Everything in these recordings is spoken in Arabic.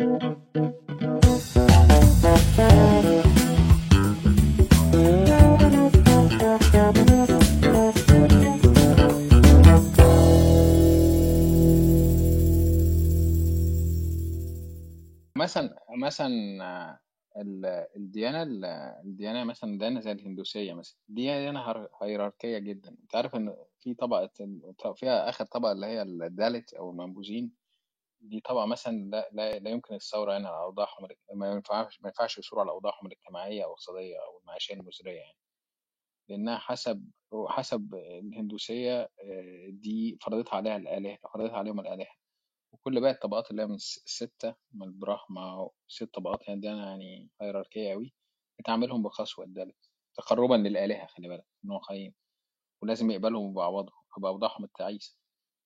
مثلا مثلا آه، ال- الديانة ال- الديانة مثلا ديانة زي الهندوسية مثلا دي ديانة هير- هيراركية جدا. انت عارف إن في طبقة ال- فيها آخر طبقة اللي هي الدالت أو المنبوذين؟ دي طبقة مثلا لا, لا, لا يمكن الثورة يعني على أوضاعهم ال- ما ينفعش ما ينفعش يثوروا على أوضاعهم الاجتماعية أو الاقتصادية أو المعيشية المزرية يعني. لأنها حسب حسب الهندوسية آه، دي فرضتها عليها الآلهة فرضتها عليهم الآلهة. وكل باقي الطبقات اللي هي من الس- الستة من البراهما ست طبقات يعني دي يعني هيراركية أوي بتعاملهم بقسوة الدالة تقربا للآلهة خلي بالك إن هو خاين ولازم يقبلهم بأعوضهم بأوضاعهم التعيسة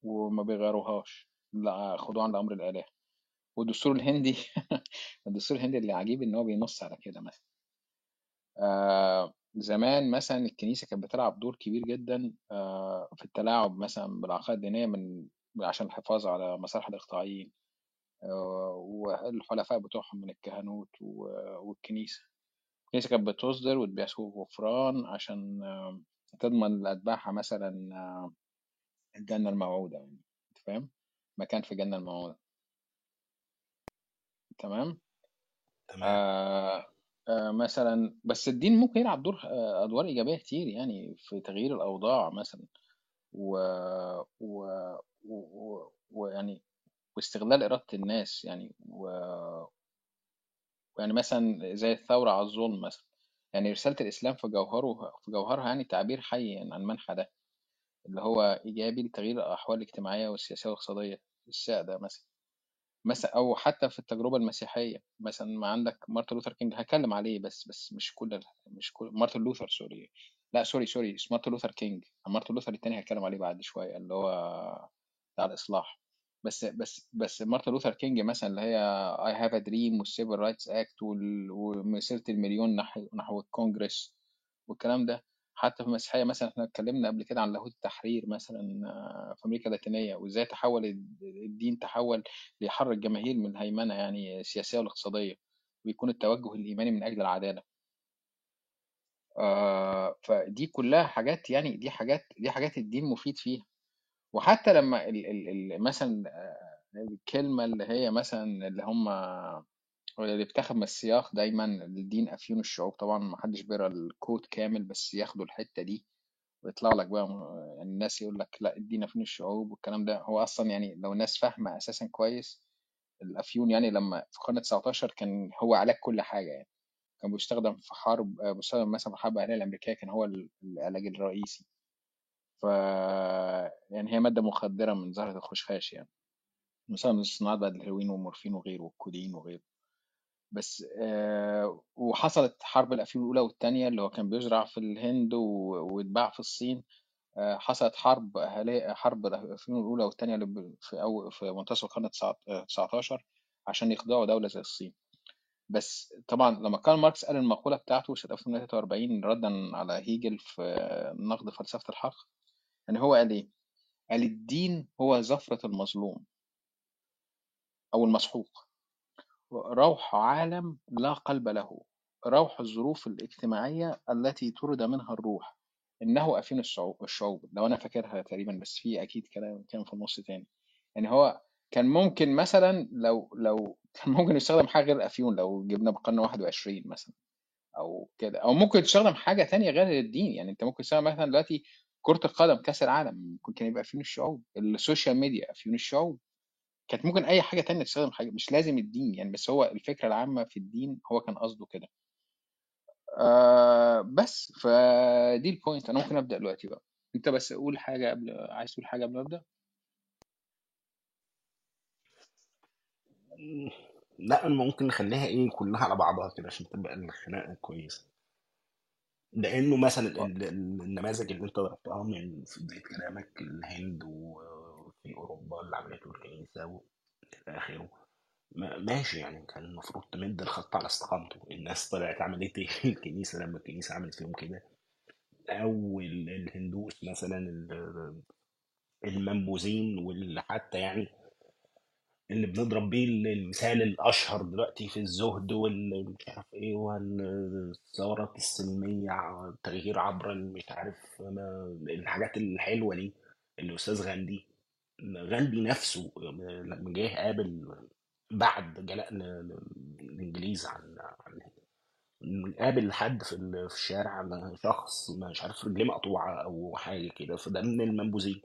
وما بيغيروهاش. لأ خضوعا لأمر الآلهة والدستور الهندي الدستور الهندي اللي عجيب إن هو بينص على كده مثلا. آه زمان مثلا الكنيسة كانت بتلعب دور كبير جدا آه في التلاعب مثلا بالعقائد الدينية من عشان الحفاظ على مصالح الإقطاعيين. آه، والحلفاء بتوعهم من الكهنوت والكنيسة. الكنيسة كانت بتصدر وتبيع سوق غفران عشان آه، تضمن لأتباعها مثلا آه، الجنة الموعودة يعني أنت فاهم؟ مكان في الجنة الموعودة تمام؟ تمام. آه آه مثلا بس الدين ممكن يلعب دور آه، أدوار إيجابية كتير يعني في تغيير الأوضاع مثلا و... و... و... و... ويعني واستغلال إرادة الناس يعني و... يعني مثلا زي الثورة على الظلم مثلا. يعني رسالة الإسلام في جوهره في جوهرها يعني تعبير حي عن المنحى ده. اللي هو إيجابي لتغيير الأحوال الاجتماعية والسياسية والاقتصادية السائدة مثلا. مثلا أو حتى في التجربة المسيحية. مثلا ما عندك مارتن لوثر كينج هتكلم عليه بس بس مش كل مش كل مارتن لوثر sorry. لا sorry sorry اسمه مارتن لوثر كينج. مارتن لوثر التاني هتكلم عليه بعد شوية اللي هو بتاع الإصلاح. بس بس بس مارتن لوثر كينج مثلا اللي هي I have a dream وال Civil Rights Act ومسيرة المليون نحو نحو الكونجرس والكلام ده. حتى في المسيحية مثلا إحنا اتكلمنا قبل كده عن لاهوت التحرير مثلا آه، في أمريكا اللاتينية وإزاي تحول الدين تحول ليحرر الجماهير من الهيمنة يعني السياسية والاقتصادية ويكون التوجه الإيماني من أجل العدالة. آه، فدي كلها حاجات يعني دي حاجات دي حاجات الدين مفيد فيها. وحتى لما ال ال ال مثلا آه، الكلمة اللي هي مثلا اللي هم اللي بتاخد من السياق دايما الدين أفيون الشعوب. طبعا ما حدش بيقرأ الكود كامل بس ياخدوا الحتة دي ويطلع لك بقى يعني الناس يقول لك لا الدين أفيون الشعوب والكلام ده. هو أصلا يعني لو الناس فاهمة أساسا كويس الأفيون يعني لما في القرن 19 كان هو علاج كل حاجة يعني. كان بيستخدم في حرب بيستخدم مثلا في الحرب الأهلية الأمريكية كان هو ال- العلاج الرئيسي. ف يعني هي مادة مخدرة من زهرة الخشخاش يعني. مثلا من الصناعات بعد الهيروين والمورفين وغيره والكودين وغيره. بس آه وحصلت حرب الأفيون الأولى والثانية اللي هو كان بيزرع في الهند واتباع في الصين. آه حصلت حرب أهلية حرب والثانية اللي ب- في أو في منتصف القرن التسعة- آه، 19 عشان يخضعوا دولة زي الصين. بس طبعا لما كارل ماركس قال المقولة بتاعته سنة 1843 ردا على هيجل في نقد فلسفة الحق يعني هو قال إيه؟ قال الدين هو زفرة المظلوم أو المسحوق. روح عالم لا قلب له روح الظروف الاجتماعية التي طرد منها الروح. إنه أفين الشعوب لو أنا فاكرها تقريبا بس في أكيد كلام كان في النص تاني. يعني هو كان ممكن مثلا لو لو كان ممكن يستخدم حاجة غير أفيون لو جبنا بقرن 21 مثلا أو كده. أو ممكن تستخدم حاجة تانية غير الدين. يعني أنت ممكن تستخدم مثلا دلوقتي كرة القدم كأس العالم ممكن كان يبقى أفيون الشعوب. ال social media أفيون الشعوب. كانت ممكن أي حاجة تانية تستخدم حاجة مش لازم الدين يعني بس هو الفكرة العامة في الدين هو كان قصده كده. آه بس فدي ال point أنا ممكن أبدأ دلوقتي بقى. أنت بس قول حاجة قبل عايز تقول حاجة قبل ما أبدأ؟ لا ممكن نخليها إيه كلها على بعضها كده عشان تبقى الخناقة كويسة. لأنه مثلا ال- ال- النماذج اللي أنت ضربتها من في بداية كلامك الهند وفي أوروبا اللي عملته الكنيسة والى آخره. ما- ماشي يعني كان المفروض تمد الخط على استقامته. الناس طلعت عملت إيه في الكنيسة لما الكنيسة عملت فيهم كده؟ أو ال- الهندوس مثلا ال- المنبوذين واللي حتى يعني اللي بنضرب بيه المثال الأشهر دلوقتي في الزهد والمش عارف إيه والثورات السلمية التغيير عبر مش عارف الحاجات الحلوة دي الأستاذ غاندي. غاندي نفسه لما جه قابل بعد جلاء ال- ال- الإنجليز عن عن قابل حد في ال- في الشارع شخص مش عارف رجليه مقطوعة أو حاجة كده فده من المنبوذين.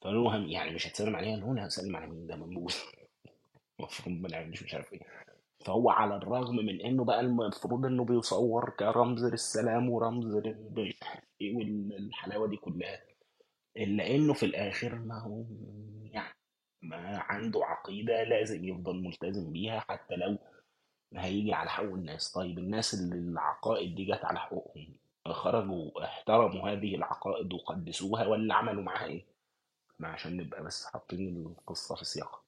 فقالوا له يعني مش هتسلم عليها قالوا أنا هسلم على مين؟ ده منبوذ. المفروض ما نعملش مش عارف إيه. فهو على الرغم من إنه بقى المفروض إنه بيصور كرمز للسلام ورمز لل مش عارف والحلاوة دي كلها. إلا إنه في الآخر ما هو يعني ما عنده عقيدة لازم يفضل ملتزم بيها حتى لو هيجي على حقوق الناس. طيب الناس اللي العقائد دي جت على حقوقهم خرجوا احترموا هذه العقائد وقدسوها ولا عملوا معاها إيه؟ ما عشان نبقى بس حاطين القصة في سياقها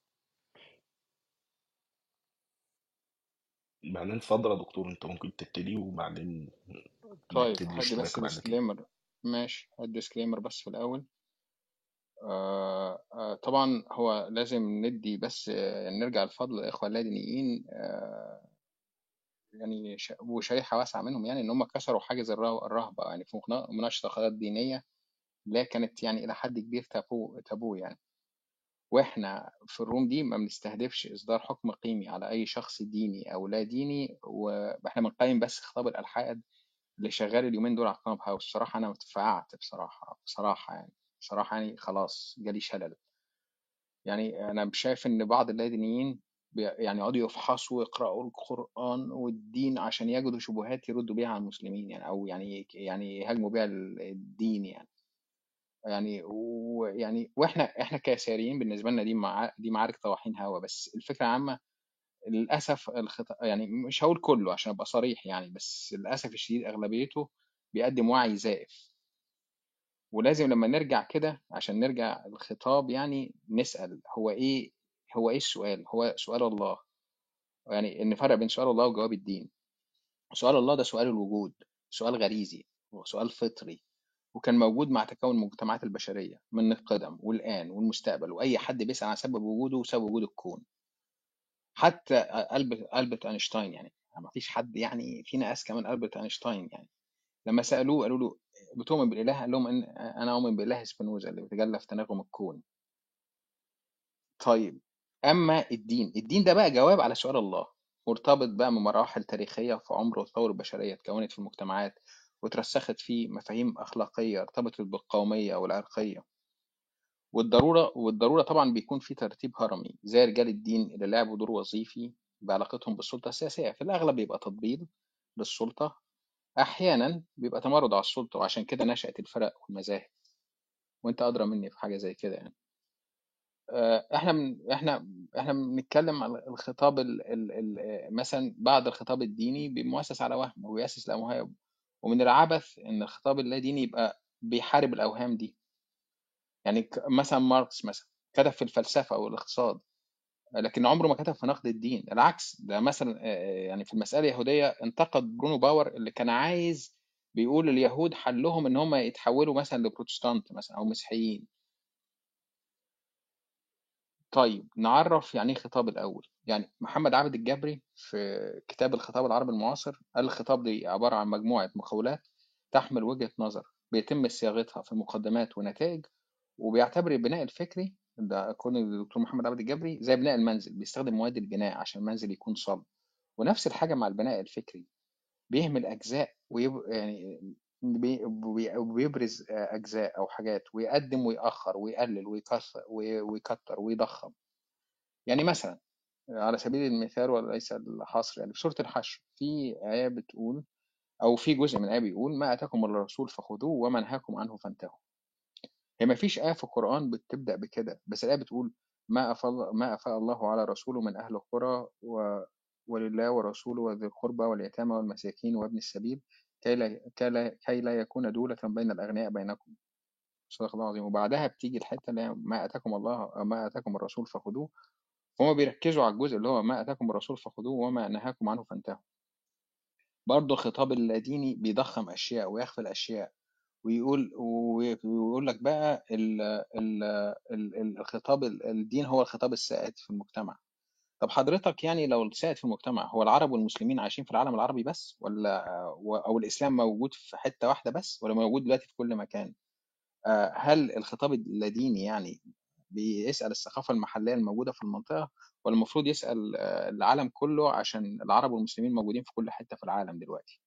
بعدين اتفضل يا دكتور انت ممكن تبتدي وبعدين طيب الاشتراك بس disclaimer ماشي هدي disclaimer بس في الأول. آه طبعا هو لازم ندي بس آه نرجع لفضل الإخوة اللادينيين آه يعني وشريحة واسعة منهم يعني إن هم كسروا حاجز الره- الرهبة يعني في منا- مناقشة قضايا دينية لا كانت يعني إلى حد كبير taboo taboo يعني. وإحنا في ال room دي ما بنستهدفش إصدار حكم قيمي على أي شخص ديني أو لا ديني وإحنا بنقيم بس خطاب الإلحاد اللي شغال اليومين دول على كلاب هاوس الصراحة أنا اتفقعت بصراحة بصراحة يعني. بصراحة يعني خلاص جالي شلل يعني أنا شايف إن بعض اللادينيين يعني يقعدوا يفحصوا ويقرأوا القرآن والدين عشان يجدوا شبهات يردوا بيها على المسلمين يعني أو يعني يعني يهاجموا بيها الدين يعني. يعني ويعني وإحنا إحنا كيساريين بالنسبة لنا دي مع دي معارك طواحين هوا بس الفكرة العامه للأسف الخط... يعني مش هقول كله عشان أبقى صريح يعني بس للأسف الشديد أغلبيته بيقدم وعي زائف. ولازم لما نرجع كده عشان نرجع الخطاب يعني نسأل هو إيه هو إيه السؤال؟ هو سؤال الله. يعني نفرق بين سؤال الله وجواب الدين. سؤال الله ده سؤال الوجود سؤال غريزي وسؤال فطري وكان موجود مع تكون المجتمعات البشرية من القدم والآن والمستقبل وأي حد بيسأل عن سبب وجوده وسبب وجود الكون. حتى ألبرت ألبرت أينشتاين يعني ما فيش حد يعني في ناس كمان ألبرت أينشتاين يعني. لما سألوه قالوا له بتؤمن بالإله؟ قال لهم إن أنا أؤمن بإله سبينوزا اللي بيتجلى في تناغم الكون. طيب أما الدين الدين ده بقى جواب على سؤال الله مرتبط بقى بمراحل تاريخية في عمر وتطور البشرية اتكونت في المجتمعات وترسخت في مفاهيم أخلاقية ارتبطت بالقومية والعرقية. والضرورة والضرورة طبعا بيكون في ترتيب هرمي زي رجال الدين اللي لعبوا دور وظيفي بعلاقتهم بالسلطة السياسية. في الأغلب بيبقى تطبيل للسلطة أحيانا بيبقى تمرد على السلطة وعشان كده نشأت الفرق والمذاهب وأنت أدرى مني في حاجة زي كده يعني. آه، إحنا من إحنا إحنا بنتكلم على الخطاب ال ال ال مثلا بعد الخطاب الديني بيمؤسس على وهم وبيأسس الأوهام ومن العبث إن الخطاب اللاديني يبقى بيحارب الأوهام دي. يعني مثلا ماركس مثلا كتب في الفلسفة أو الاقتصاد لكن عمره ما كتب في نقد الدين. العكس ده مثلا يعني في المسألة اليهودية انتقد برونو باور اللي كان عايز بيقول اليهود حلهم إن هم يتحولوا مثلا لبروتستانت مثلا أو مسيحيين. طيب نعرف يعني إيه خطاب الأول؟ يعني محمد عابد الجابري في كتاب الخطاب العربي المعاصر قال الخطاب دي عبارة عن مجموعة مقولات تحمل وجهة نظر بيتم صياغتها في مقدمات ونتائج وبيعتبر البناء الفكري ده كون الدكتور محمد عابد الجابري زي بناء المنزل بيستخدم مواد البناء عشان المنزل يكون صلب. ونفس الحاجة مع البناء الفكري. بيهمل أجزاء ويب... يعني بي... بي- وبيبرز أجزاء أو حاجات ويقدم ويأخر ويقلل ويكسر وي- ويكتر ويضخم. يعني مثلا على سبيل المثال وليس الحصر يعني في سورة الحشر في آية بتقول أو في جزء من الآية بيقول ما آتاكم الرسول فخذوه وما نهاكم عنه فانتهوا. هي ما فيش آية في القرآن بتبدأ بكده بس الآية بتقول ما أفاء ما أفاء الله على رسوله من أهل القرى و... ولله ورسوله وذي القربى واليتامى والمساكين وابن السبيل كي لا, كي لا, كي لا يكون دولة بين الأغنياء بينكم. صدق الله العظيم. وبعدها بتيجي الحتة اللي ما أتاكم الله ما أتاكم الرسول فخذوه. هما بيركزوا على الجزء اللي هو ما أتاكم الرسول فخذوه وما نهاكم عنه فانتهوا. برضه الخطاب اللاديني بيضخم أشياء ويخفي الأشياء. ويقول ويقول لك بقى ال ال ال ال- الخطاب ال- الدين هو الخطاب السائد في المجتمع. طب حضرتك يعني لو سائد في المجتمع هو العرب والمسلمين عايشين في العالم العربي بس ولا أو الإسلام موجود في حتة واحدة بس ولا موجود دلوقتي في كل مكان؟ آه، هل الخطاب اللاديني يعني بيسأل الثقافة المحلية الموجودة في المنطقة ولا المفروض يسأل آه، العالم كله عشان العرب والمسلمين موجودين في كل حتة في العالم دلوقتي؟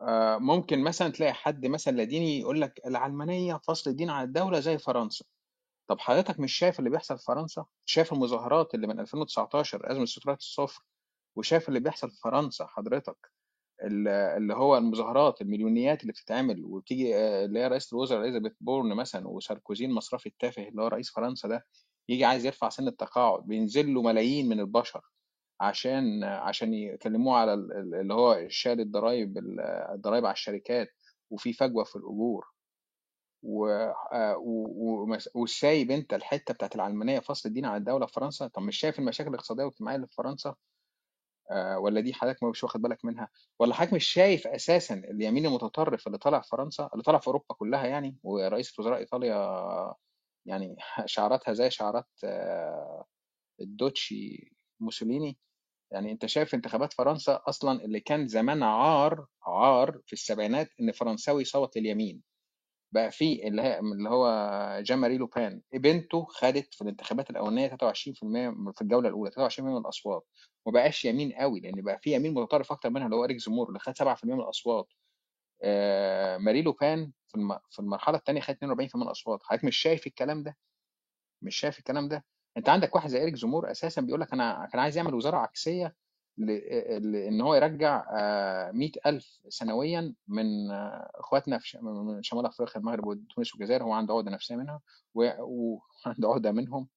آه، ممكن مثلا تلاقي حد مثلا لاديني يقول لك العلمانية فصل الدين عن الدولة زي فرنسا. طب حضرتك مش شايف اللي بيحصل في فرنسا؟ شايف المظاهرات اللي من 2019 أزمة سترات الصفر؟ وشايف اللي بيحصل في فرنسا حضرتك؟ ال- اللي هو المظاهرات المليونيات اللي بتتعمل وتيجي آه، اللي هي رئيسة الوزراء إليزابيث بورن مثلا وساركوزي المصرفي التافه اللي هو رئيس فرنسا ده يجي عايز يرفع سن التقاعد بينزل له ملايين من البشر. عشان عشان يكلموه على ال- ال- اللي هو شال الضرايب ال- الضرايب على الشركات وفي فجوة في الأجور. و... آه، وسايب أنت الحتة بتاعت العلمانية فصل الدين عن الدولة في فرنسا؟ طب مش شايف المشاكل الاقتصادية والاجتماعية اللي في فرنسا؟ آه، ولا دي حضرتك مش واخد بالك منها؟ ولا حضرتك مش شايف أساسا اليمين المتطرف اللي طالع في فرنسا اللي طالع في أوروبا كلها يعني ورئيس وزراء إيطاليا يعني شعاراتها زي شعارات آه، الدوتشي موسوليني؟ يعني أنت شايف انتخابات فرنسا أصلا اللي كان زمان عار عار في السبعينات إن فرنساوي يصوت لليمين بقى في اللي هي اللي هو جان ماري لوبان. بنته خدت في الانتخابات الأولانية 23% من- في الجوله الأولى 23% من الأصوات. ما بقاش يمين قوي لأن بقى في يمين متطرف أكتر منها اللي هو اريك زمور اللي خد 7% من الأصوات. آه مارين لوبان في في المرحلة الثانية خد 42% من الأصوات. حضرتك مش شايف الكلام ده؟ مش شايف الكلام ده؟ أنت عندك واحد زي اريك زمور أساسا بيقول لك أنا كان عايز يعمل وزارة عكسية لأن هو يرجع آه، 100000 سنويا من إخواتنا في من شمال أفريقيا المغرب وتونس والجزائر هو عنده عقدة نفسية منها وعنده عقدة منهم.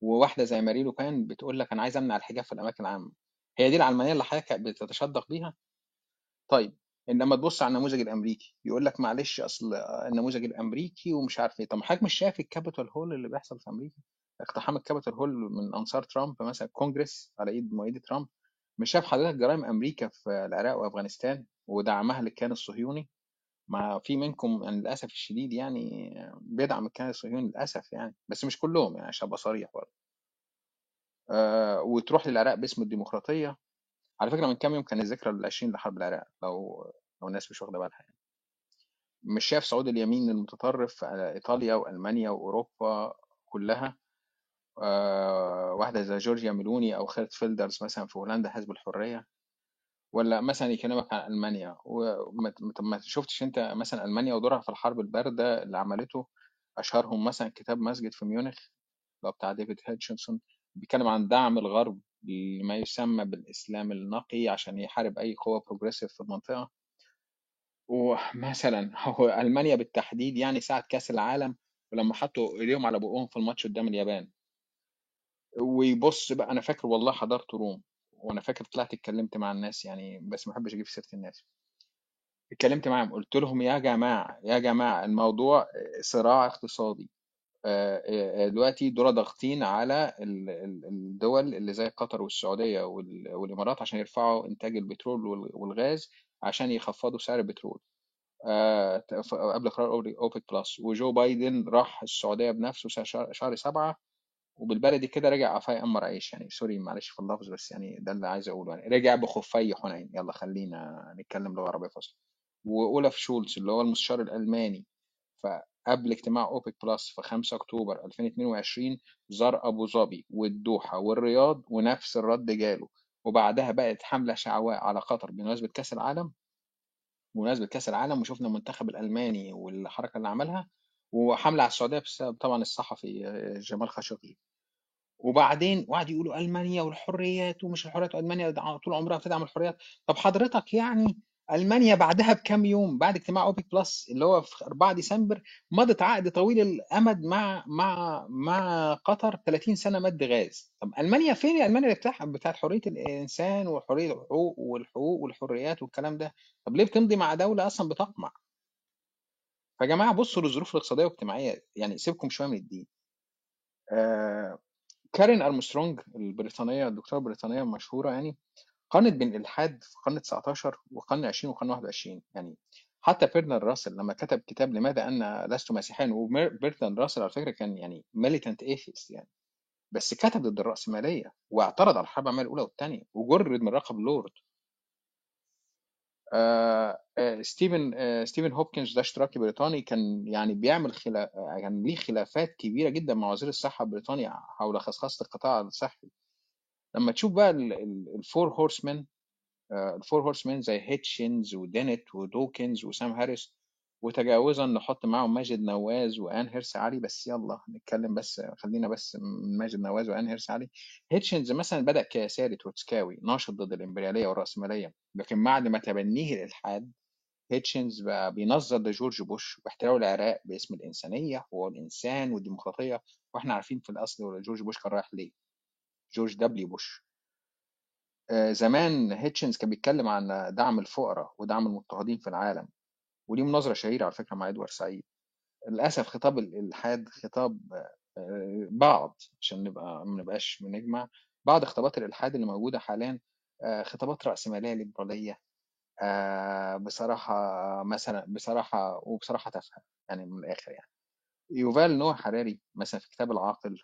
وواحدة زي مارين لوبان بتقول لك أنا عايز أمنع الحجاب في الأماكن العامة. هي دي العلمانية اللي حضرتك بتتشدق بيها؟ طيب إنما تبص على النموذج الأمريكي يقول لك معلش أصل النموذج الأمريكي ومش عارف إيه. طب حضرتك مش شايف الكابيتول هيل اللي بيحصل في أمريكا؟ اقتحام الكابيتول هيل من انصار ترامب مثلا الكونجرس على إيد مؤيدي ترامب مش شايف حضرتك جرائم أمريكا في العراق وأفغانستان ودعمها للكيان الصهيوني؟ ما في منكم يعني للأسف الشديد يعني بيدعم الكيان الصهيوني للأسف يعني بس مش كلهم يعني عشان أبقى صريح برضه. آه وتروح للعراق باسم الديمقراطية. على فكرة من كام يوم كان الذكرى العشرين لحرب العراق لو لو الناس مش واخدة بالها يعني. مش شايف صعود اليمين المتطرف على إيطاليا وألمانيا وأوروبا كلها آه واحدة زي جورجيا ميلوني أو خالد فيلدرز مثلا في هولندا حزب الحرية. ولا مثلا يكلمك عن ألمانيا. وما شفتش أنت مثلا ألمانيا ودورها في الحرب الباردة اللي عملته؟ أشهرهم مثلا كتاب مسجد في ميونخ هو بتاع ديفيد هيتشنسون بيتكلم عن دعم الغرب لما يسمى بالإسلام النقي عشان يحارب أي قوة progressive في المنطقة. ومثلا هو ألمانيا بالتحديد يعني ساعة كأس العالم ولما حطوا إيديهم على بقهم في الماتش قدام اليابان. ويبص بقى أنا فاكر والله حضرت room وأنا فاكر طلعت اتكلمت مع الناس يعني بس ما بحبش أجيب سيرة الناس. اتكلمت معاهم قلت لهم يا جماعة يا جماعة الموضوع صراع اقتصادي. دلوقتي دول ضاغطين على ال- ال- الدول اللي زي قطر والسعودية وال- والإمارات عشان يرفعوا إنتاج البترول وال- والغاز عشان يخفضوا سعر البترول. قبل قرار اوبك بلس وجو بايدن راح السعودية بنفسه شهر شهر سبعة وبالبلدي كده رجع قفاه يقمر عيش يعني. sorry معلش في اللفظ بس يعني ده اللي عايز أقوله يعني. رجع بخفي حنين. يلا خلينا نتكلم لغة عربية فصحى وأولاف شولتز اللي هو المستشار الألماني فقبل اجتماع أوبك بلس في 5 أكتوبر 2022 زار أبو ظبي والدوحة والرياض ونفس الرد جاله. وبعدها بقت حملة شعواء على قطر بمناسبة كأس العالم. بمناسبة كأس العالم وشفنا المنتخب الألماني والحركة اللي عملها. وحملة على السعودية بسبب طبعا الصحفي آه، جمال خاشقجي وبعدين وقعد يقولوا ألمانيا والحريات ومش الحريات وألمانيا طول عمرها بتدعم الحريات. طب حضرتك يعني ألمانيا بعدها بكام يوم؟ بعد اجتماع أوبك بلس اللي هو في 4 ديسمبر مضت عقد طويل الأمد مع مع مع قطر 30 سنة مد غاز. طب ألمانيا فين؟ يا ألمانيا اللي بتاع بتاعت حرية الإنسان وحرية الحقوق والحقوق والحريات والكلام ده. طب ليه بتمضي مع دولة أصلا بتقمع؟ فيا جماعة بصوا للظروف الاقتصادية والاجتماعية يعني سيبكم شوية من الدين. آه كارين أرمسترونج البريطانية الدكتورة البريطانية المشهورة يعني قارنت بين الالحاد في القرن 19 والقرن 20 والقرن 21 يعني حتى برنارد راسل لما كتب كتاب لماذا أنا لست مسيحيا وبرنارد راسل على فكرة كان يعني militant atheist يعني. بس كتب ضد الرأسمالية واعترض على الحرب العالمية الأولى والثانية وجرد من لقب لورد ستيفن آه ستيفن هوكينج ده اشتراكي بريطاني كان يعني بيعمل خلاف كان ليه خلافات كبيرة جدا مع وزير الصحة البريطاني حول خصخصة القطاع الصحي. لما تشوف بقى ال Four Horsemen ال Four Horsemen زي هيتشنز ودينيت ودوكنز وسام هاريس وتجاوزا نحط معاهم ماجد نواز وأيان هيرسي علي بس يلا نتكلم بس خلينا بس من ماجد نواز وأيان هيرسي علي. هيتشنز مثلا بدأ كيساري تروتسكاوي ناشط ضد الإمبريالية والرأسمالية لكن بعد ما تبنيه الالحاد هيتشنز بقى بينظر لجورج بوش واحتلال العراق باسم الإنسانية والانسان والديمقراطية وإحنا عارفين في الأصل جورج بوش كان رايح ليه؟ جورج دبليو بوش. آه، زمان هيتشنز كان بيتكلم عن دعم الفقراء ودعم المضطهدين في العالم. ودي مناظرة شهيرة على فكرة مع إدوارد سعيد. للأسف خطاب الإلحاد خطاب آه، بعض عشان نبقى ما نبقاش بنجمع. بعض خطابات الإلحاد اللي موجودة حاليا آه، خطابات رأسمالية ليبرالية بصراحة مثلا بصراحة وبصراحة تافهة يعني من الآخر يعني. يوفال نوح حراري مثلا في كتاب العاقل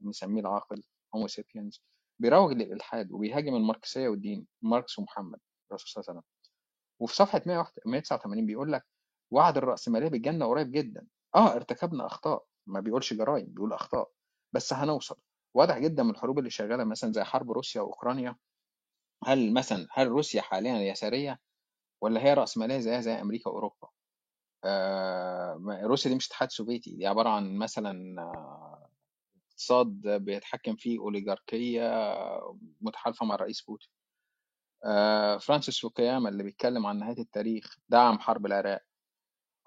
بنسميه العاقل Homo Sapiens بيروج للإلحاد وبيهاجم الماركسية والدين ماركس ومحمد الرسول صلى الله عليه وسلم. وفي صفحة 189 بيقول لك وعد الرأسمالية بالجنة قريب جدا. آه ارتكبنا أخطاء. ما بيقولش جرائم بيقول أخطاء. بس هنوصل. واضح جدا من الحروب اللي شغالة مثلا زي حرب روسيا وأوكرانيا. هل مثلا هل روسيا حاليا يسارية ولا هي رأسمالية زيها زي أمريكا وأوروبا؟ آه روسيا دي مش اتحاد سوفيتي. دي عبارة عن مثلا آه اقتصاد بيتحكم فيه أوليغاركية متحالفة مع الرئيس بوتين. آه، فرانسيس فوكياما اللي بيتكلم عن نهاية التاريخ دعم حرب العراق.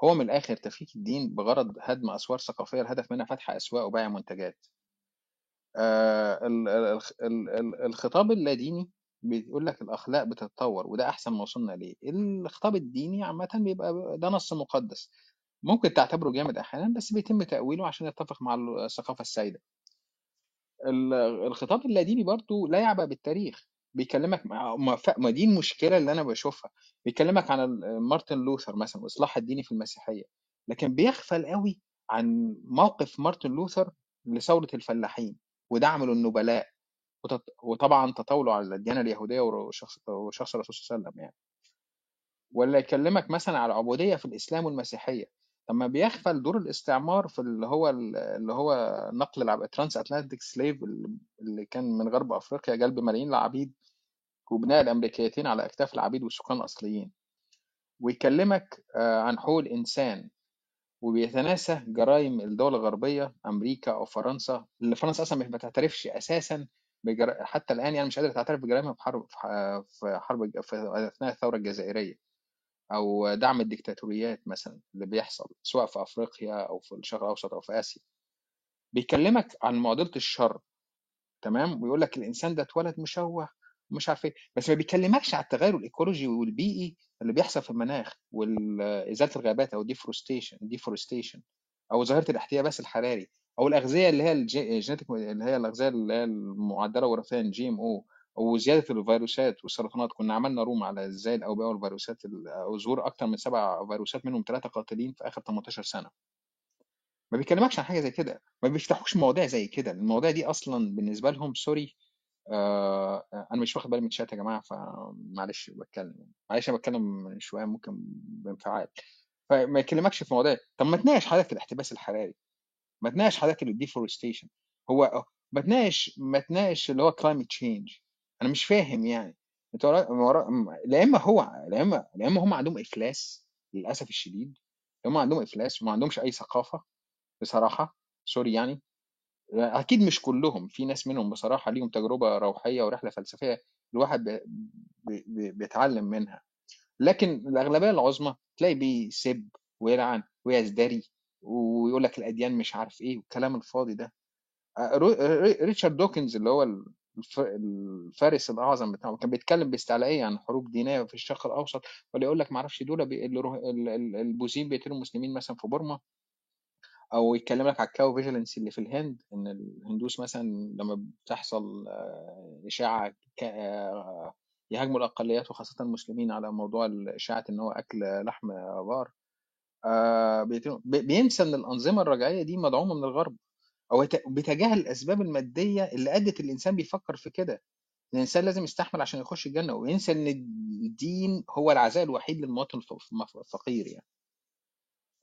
هو من الآخر تفكيك الدين بغرض هدم أسوار ثقافية الهدف منها فتح أسواق وبيع منتجات. آه، الخطاب اللاديني بيقول لك الأخلاق بتتطور وده أحسن ما وصلنا ليه. الخطاب الديني عامة بيبقى ده نص مقدس. ممكن تعتبره جامد أحيانا بس بيتم تأويله عشان يتفق مع الثقافة السائدة الخطاب اللاديني برضو لا يعبأ بالتاريخ. بيكلمك ما, ما دي المشكلة اللي أنا بشوفها بيكلمك عن مارتن لوثر مثلا الاصلاح الديني في المسيحية لكن بيغفل قوي عن موقف مارتن لوثر لثورة الفلاحين ودعمه للنبلاء وطبعا تطاوله على الديانة اليهودية وشخص وشخص الرسول صلى الله عليه وسلم يعني. ولا يكلمك مثلا على العبودية في الإسلام والمسيحية لما بيغفل دور الاستعمار في اللي هو اللي هو نقل العب transatlantic slave اللي كان من غرب أفريقيا جلب ملايين العبيد وبناء الأمريكيتين على أكتاف العبيد والسكان الأصليين. ويكلمك آه، عن حقوق الإنسان وبيتناسى جرائم الدول الغربية أمريكا أو فرنسا اللي فرنسا أصلا ما تعترفش أساسا بجر... حتى الآن يعني مش قادرة تعترف بجرائمها في حرب في حرب في أثناء الثورة الجزائرية. أو دعم الديكتاتوريات مثلا اللي بيحصل سواء في أفريقيا أو في الشرق الأوسط أو في آسيا. بيكلمك عن معضلة الشر تمام؟ ويقول لك الإنسان ده اتولد مشوه ومش عارف إيه بس ما بيكلمكش على التغير الإيكولوجي والبيئي اللي بيحصل في المناخ وازاله الغابات أو deforestation deforestation أو ظاهرة الاحتباس الحراري أو الأغذية اللي هي ال genetic اللي هي الأغذية اللي هي المعدلة وراثيا GMO وزيادة الفيروسات والسرطانات. كنا عملنا room على إزاي الأوبئة والفيروسات أو ظهور أكثر من سبع فيروسات منهم ثلاثة قاتلين في آخر 18 سنة. ما بيكلمكش عن حاجة زي كده. ما بيفتحوش مواضيع زي كده. المواضيع دي أصلا بالنسبة لهم sorry آه أنا مش واخد بالي من الشات يا جماعة فمعلش بتكلم. معلش أنا بتكلم من شوية ممكن بانفعال. فما يكلمكش في مواضيع. طب ما تناقش حضرتك الاحتباس الحراري. ما تناقش حضرتك ال deforestation هو ما تناقش ما تناقش اللي هو climate change أنا مش فاهم يعني. أنت لا إما هو لا إما لا إما هم عندهم افلاس للأسف الشديد. هم عندهم افلاس وما عندهمش أي ثقافة بصراحة. sorry يعني. أكيد مش كلهم في ناس منهم بصراحة ليهم تجربة روحية ورحلة فلسفية الواحد بيتعلم منها. لكن الأغلبية العظمى تلاقي بيسب ويلعن ويزدري ويقول لك الأديان مش عارف إيه والكلام الفاضي ده. ريتشارد دوكنز اللي هو الفارس الأعظم بتاعه. كان بيتكلم باستعلائيه عن حروب دينية في الشرق الأوسط ولا يقول لك ما أعرفش دول البوذيين بيقتلوا المسلمين مثلا في بورما أو يتكلم لك على ال cow vigilance اللي في الهند إن الهندوس مثلا لما بتحصل آه، إشاعة آه، يهاجموا الأقليات وخاصة المسلمين على موضوع إشاعة إن هو أكل لحم بقر آه، بينسى إن الأنظمة الرجعية دي مدعومة من الغرب. أو يت- بيتجاهل الأسباب المادية اللي أدت الإنسان بيفكر في كده. الإنسان لازم يستحمل عشان يخش الجنة وينسى إن الدين هو العزاء الوحيد للمواطن الف- الف- الفقير يعني.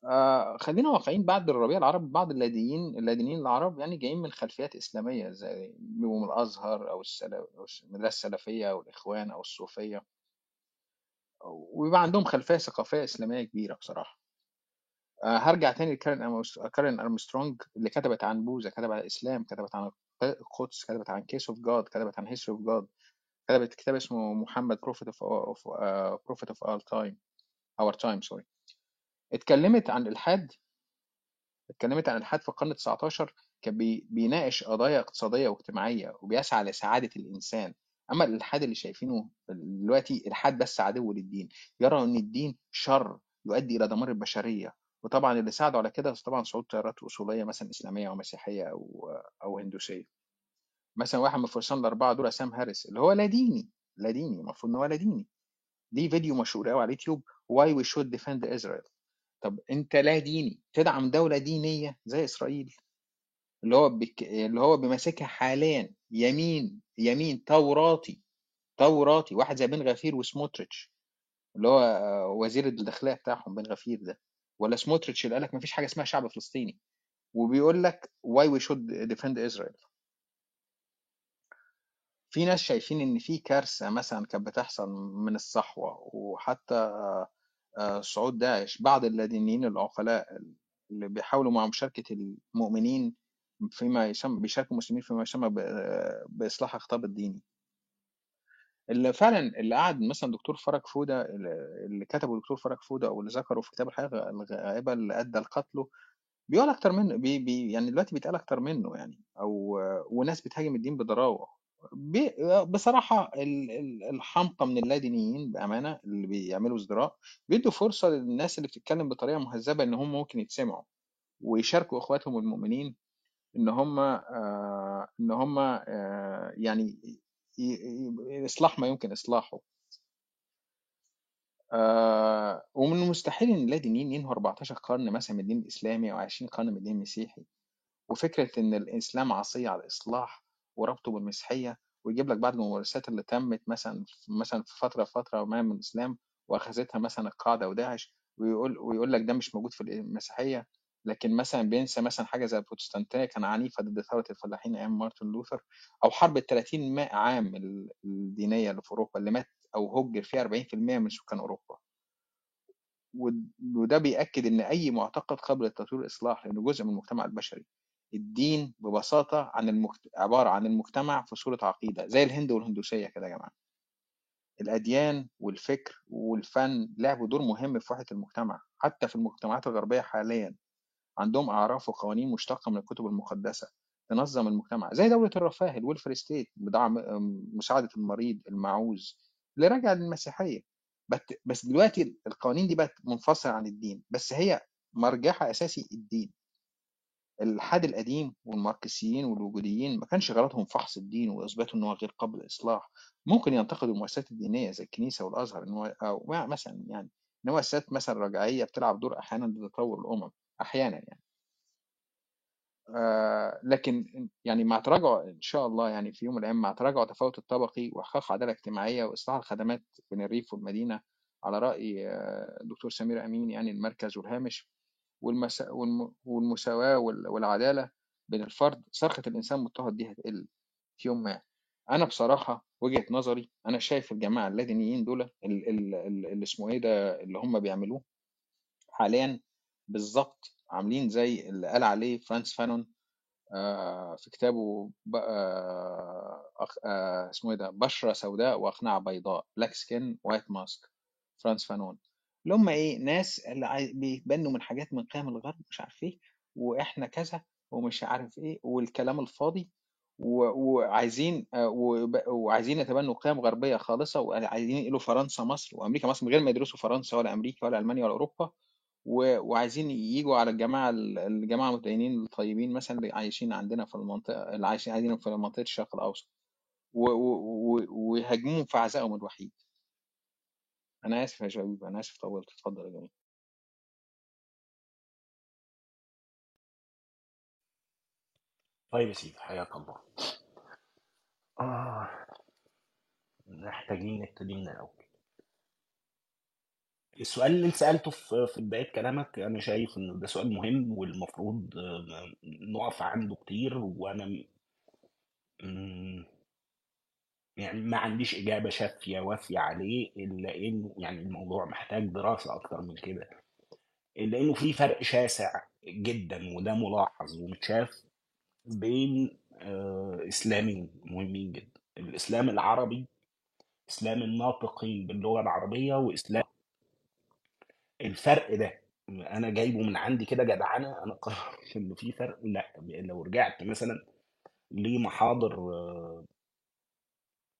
آه خلينا واقعيين بعد الربيع العربي بعض اللادينيين اللادينيين العرب يعني جايين من خلفيات إسلامية زي بيبقوا من الأزهر أو السلا- أو المدرسة السلفية أو الإخوان أو الصوفية. ويبقى عندهم خلفية ثقافية إسلامية كبيرة بصراحة. آه، هرجع تاني لكارين كارين أرمسترونج اللي كتبت عن بوذا كتبت عن الإسلام كتبت عن القدس كتبت عن Case of God كتبت عن History of God كتبت كتاب اسمه محمد Prophet of Prophet of Our Time Our Time sorry اتكلمت عن الإلحاد اتكلمت عن الإلحاد في القرن 19 كان بي- بيناقش قضايا اقتصادية واجتماعية وبيسعى لسعادة الإنسان. أما الإلحاد اللي شايفينه دلوقتي إلحاد بس عدو للدين. يرى أن الدين شر يؤدي إلى دمار البشرية. وطبعا اللي ساعدوا على كده طبعا صعود تيارات أصولية مثلا إسلامية أو مسيحية أو أو هندوسية. مثلا واحد من الفرسان الأربعة دول سام هاريس اللي هو لا ديني لا ديني المفروض إن هو لا ديني. ليه فيديو مشهور قوي على اليوتيوب Why we should defend Israel. طب أنت لا ديني تدعم دولة دينية زي إسرائيل اللي هو بك... اللي هو بيمسكها حاليا يمين يمين توراتي توراتي واحد زي بن غفير وسموتريتش اللي هو آه، وزير الداخلية بتاعهم بن غفير ده. ولا سموتريتش اللي قال لك مفيش حاجة اسمها شعب فلسطيني وبيقول لك why we should defend Israel. في ناس شايفين إن في كارثة مثلا كانت بتحصل من الصحوة وحتى آه، آه، صعود داعش بعض اللادينيين العقلاء اللي بيحاولوا مع مشاركة المؤمنين فيما يسمى بيشاركوا المسلمين فيما يسمى ب- بإصلاح الخطاب الديني. اللي فعلا اللي قعد مثلا دكتور فرج فودة اللي كتبه دكتور فرج فودة أو اللي ذكره في كتاب الحياة الغائبة اللي أدى لقتله بيقول أكتر منه بي بي يعني دلوقتي بيتقال أكتر منه يعني أو وناس بتهاجم الدين ال- ال- الحمقى من اللادينيين بأمانة اللي بيعملوا ازدراء بيدوا فرصة للناس اللي بتتكلم بطريقة مهذبة إن هم ممكن يتسمعوا ويشاركوا إخواتهم المؤمنين إن هم آه، إن هم آه، يعني إصلاح ما يمكن إصلاحه. آه، ومن المستحيل إن اللادينيين ينهوا 14 قرن مثلا من الدين الإسلامي أو 20 قرن من الدين المسيحي وفكرة إن الإسلام عصيه على الإصلاح وربطه بالمسيحية ويجيب لك بعض الممارسات اللي تمت مثلا مثلا في فتره فترة ما من الإسلام وأخذتها مثلا القاعدة وداعش ويقول ويقول لك ده مش موجود في المسيحية لكن مثلا بينسى مثلا حاجة زي البروتستانتية كان عنيفه ضد ثورة الفلاحين أيام مارتن لوثر أو حرب ال 30 ما- عام ال- الدينية اللي في أوروبا اللي مات أو هجر فيها 40% من سكان أوروبا. ود- وده بيأكد إن أي معتقد قابل للتطوير والإصلاح لأنه جزء من المجتمع البشري الدين ببساطة عن المجت... عبارة عن المجتمع في صورة عقيدة زي الهند والهندوسية كده يا جماعة. الأديان والفكر والفن لعبوا دور مهم في وحدة المجتمع حتى في المجتمعات الغربية حاليا. عندهم أعراف وقوانين مشتقة من الكتب المقدسة تنظم المجتمع زي دولة الرفاه الويلفر ستيت بدعم مساعدة المريض المعوز اللي راجع للمسيحية. بس دلوقتي القوانين دي بقت منفصلة عن الدين بس هي مرجعها أساسي الدين. الإلحاد القديم والماركسيين والوجوديين ما كانش غرضهم فحص الدين وإثباته إن هو غير قابل للإصلاح. ممكن ينتقدوا المؤسسات الدينية زي الكنيسة والأزهر إن هو أو مثلا يعني إن هو مؤسسات مثلا رجعية بتلعب دور أحيانا ضد تطور الأمم. أحيانا يعني. آه، لكن يعني مع تراجع إن شاء الله يعني في يوم من الأيام مع تراجع التفاوت الطبقي واحقاق عدالة اجتماعية وإصلاح الخدمات بين الريف والمدينة على رأي آه، الدكتور سمير أمين يعني المركز والهامش والمسا والم- والمساواة وال- والعدالة بين الفرد صرخة الإنسان مضطهد دي هتقل في يوم ما. أنا بصراحة وجهة نظري أنا شايف الجماعة اللادينيين دول ال- ال- ال- اللي اسمه إيه ده اللي هم بيعملوه حاليا بالظبط عاملين زي اللي قال عليه فرانس فانون آه، في كتابه آه، آه، اسمه إيه ده بشرة سوداء وأقنعة بيضاء Black Skin White Mask فرانس فانون. اللي هم إيه ناس اللي بيتبنوا من حاجات من قيم الغرب مش عارف إيه وإحنا كذا ومش عارف إيه والكلام الفاضي وعايزين آه، وعايزين يتبنوا قيم غربية خالصة وعايزين يقولوا فرنسا مصر وأمريكا مصر من غير ما يدرسوا فرنسا ولا أمريكا ولا ألمانيا ولا أوروبا. وعايزين يجوا على الجماعة الجماعة المتدينين الطيبين مثلا اللي عايشين عندنا في المنطقة اللي عايشين عايزين في منطقة الشرق الأوسط. ويهاجموهم في عزائهم الوحيد. أنا آسف يا شباب أنا آسف طولت. اتفضل يا جميل طيب يا سيدي حياك الله. آه محتاجين نبتدي من الأول. السؤال اللي انت سألته في في بداية كلامك أنا شايف إنه ده سؤال مهم والمفروض آه، نقف عنده كتير وأنا م- يعني ما عنديش إجابة شافية وافية عليه إلا إنه يعني الموضوع محتاج دراسة أكتر من كده. إلا إنه في فرق شاسع جدا وده ملاحظ ومتشاف بين آه، إسلامين مهمين جدا. الإسلام العربي إسلام الناطقين باللغة العربية وإسلام الفرق ده أنا جايبه من عندي كده جدعنة أنا قررت إنه في فرق لأ لو رجعت مثلا لمحاضر آه،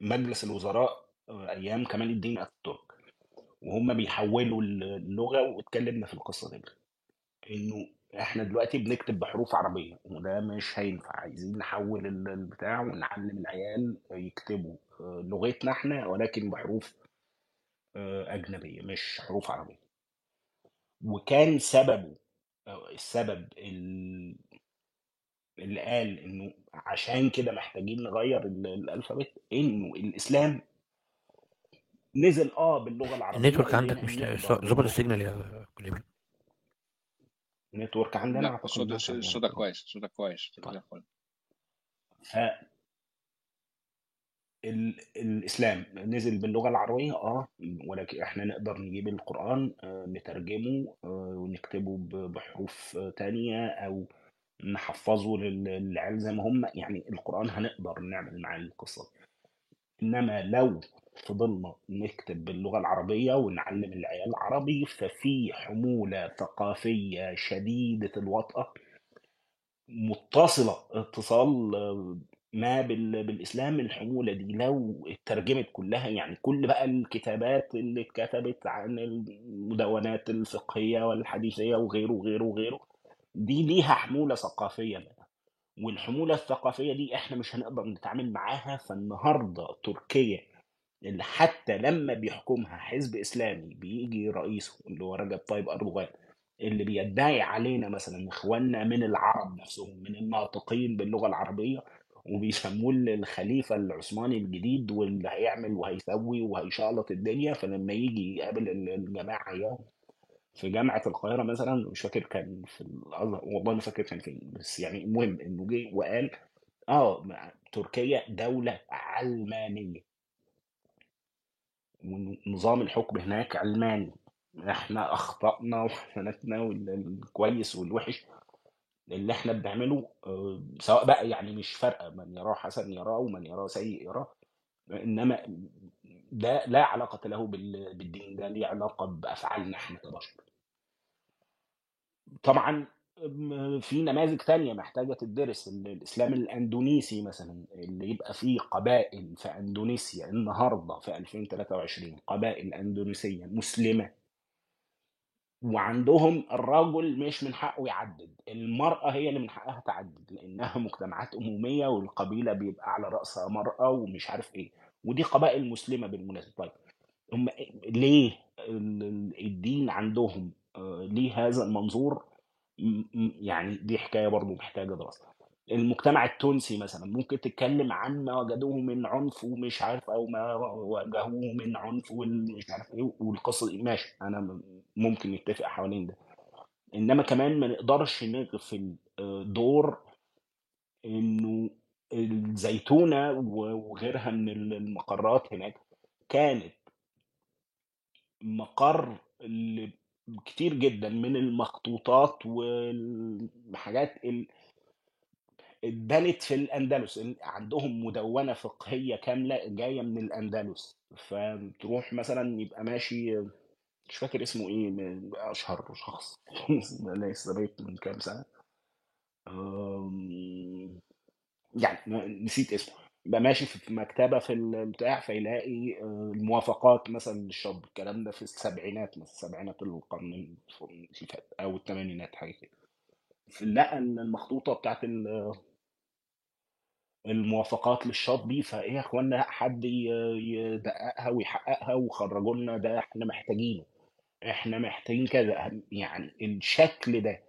مجلس الوزراء آه، أيام كمال الدين أتاتورك وهم بيحولوا اللغة واتكلمنا في القصة دي إنه إحنا دلوقتي بنكتب بحروف عربية وده مش هينفع عايزين نحول ال- البتاع ونعلم العيال يكتبوا آه، لغتنا إحنا ولكن بحروف أجنبية مش حروف عربية. وكان سببه أو السبب ال- اللي قال إنه عشان كده محتاجين نغير ال- ال alphabet إنه الإسلام نزل آه باللغة العربية ال network عندك مش ظابط ال signal يا كليبر network عندنا أعتقد صوتك كويس صوتك كويس طيب. ف ال- الإسلام نزل باللغة العربية آه ولكن إحنا نقدر نجيب القرآن آه، نترجمه آه، ونكتبه بحروف تانية أو نحفظه لل- للعيال زي ما هم يعني القرآن هنقدر نعمل معاه القصة. إنما لو فضلنا نكتب باللغة العربية ونعلم العيال عربي ففي حمولة ثقافية شديدة الوطأة متصلة اتصال آه، ما بال- بالإسلام الحمولة دي لو اترجمت كلها يعني كل بقى الكتابات اللي اتكتبت عن المدونات الفقهية والحديثية وغيره وغيره وغيره دي ليها حمولة ثقافية بقى. والحمولة الثقافية دي إحنا مش هنقدر نتعامل معاها فالنهاردة تركيا اللي حتى لما بيحكمها حزب إسلامي بيجي رئيسه اللي هو رجب طيب أردوغان اللي بيدعي علينا مثلا إخواننا من العرب نفسهم من الناطقين باللغة العربية وبيسموه الخليفة العثماني الجديد واللي هيعمل وهيسوي وهيشقلط الدنيا فلما يجي يقابل ال- الجماعة اياه في جامعة القاهرة مثلا مش فاكر كان في الازهر والله ما فاكر كان فين بس يعني المهم إنه جه وقال آه تركيا دولة علمانية. ونظام الحكم هناك علماني. إحنا أخطأنا وحسناتنا والكويس والوحش. اللي إحنا بنعمله آه، سواء بقى يعني مش فارقة من يراه حسن يراه ومن يراه سيء يراه إنما ده لا علاقة له بال- بالدين ده ليه علاقة بأفعالنا إحنا كبشر. طبعا في نماذج تانية محتاجة تدرس ال- الإسلام الأندونيسي مثلا اللي يبقى فيه قبائل في أندونيسيا النهاردة في 2023 قبائل أندونيسية مسلمة. وعندهم الرجل مش من حقه يعدد المرأة هي اللي من حقها تعدد لأنها مجتمعات أمومية والقبيلة بيبقى على رأسها مرأة ومش عارف إيه ودي قبائل مسلمة بالمناسبة. طيب هم ليه ال- ال- الدين عندهم آه، ليه هذا المنظور؟ يعني دي حكاية برضو محتاجة دراسة. المجتمع التونسي مثلا ممكن تتكلم عن ما وجدوه من عنف ومش عارف أو ما واجهوه من عنف ومش عارف إيه والقصة دي. ماشي أنا ممكن نتفق حوالين ده. إنما كمان ما نقدرش نغفل آه، دور إنه الزيتونة وغيرها من المقرات هناك كانت مقر كتير جدا من المخطوطات والحاجات اللي اتبنت في الأندلس عندهم مدونة فقهية كاملة جاية من الأندلس. فتروح مثلا يبقى ماشي مش فاكر اسمه إيه من أشهر شخص لسه بيت من كام أم، يعني نسيت اسمه. يبقى ماشي في مكتبة في البتاع فيلاقي آه، الموافقات مثلا للشاب الكلام ده في السبعينات مثلا السبعينات القرن اللي فات أو الثمانينات حاجة كده. لقى إن المخطوطة بتاعت ال- الموافقات للشاطبي فإيه يا إخوانا لا حد يدققها ويحققها وخرجوا لنا ده إحنا محتاجينه. إحنا محتاجين كذا. يعني الشكل ده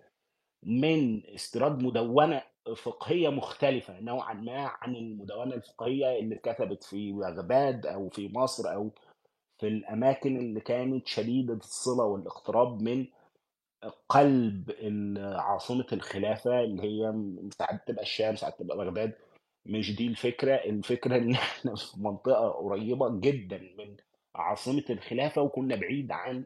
من استيراد مدونة فقهية مختلفة نوعا ما عن المدونة الفقهية اللي اتكتبت في بغداد أو في مصر أو في الأماكن اللي كانت شديدة الصلة والاقتراب من قلب عاصمة الخلافة اللي هي ساعات تبقى الشام ساعات تبقى بغداد. مش دي الفكرة الفكرة إن إحنا في منطقة قريبة جدا من عاصمة الخلافة وكنا بعيد عن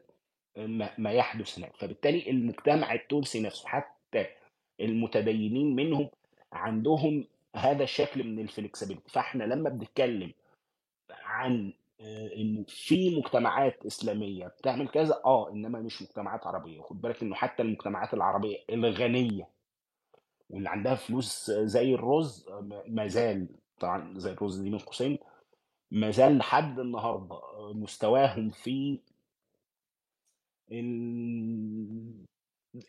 ما يحدث هناك. فبالتالي المجتمع التونسي نفسه حتى المتدينين منهم عندهم هذا الشكل من الفلكسبيليتي. فإحنا لما بنتكلم عن آه، إنه في مجتمعات إسلامية بتعمل كذا آه إنما مش مجتمعات عربية. خد بالك إنه حتى المجتمعات العربية الغنية واللي عندها فلوس زي الرز ما زال طبعا زي الرز دي من قوسين ما زال لحد النهارده مستواهم في ال-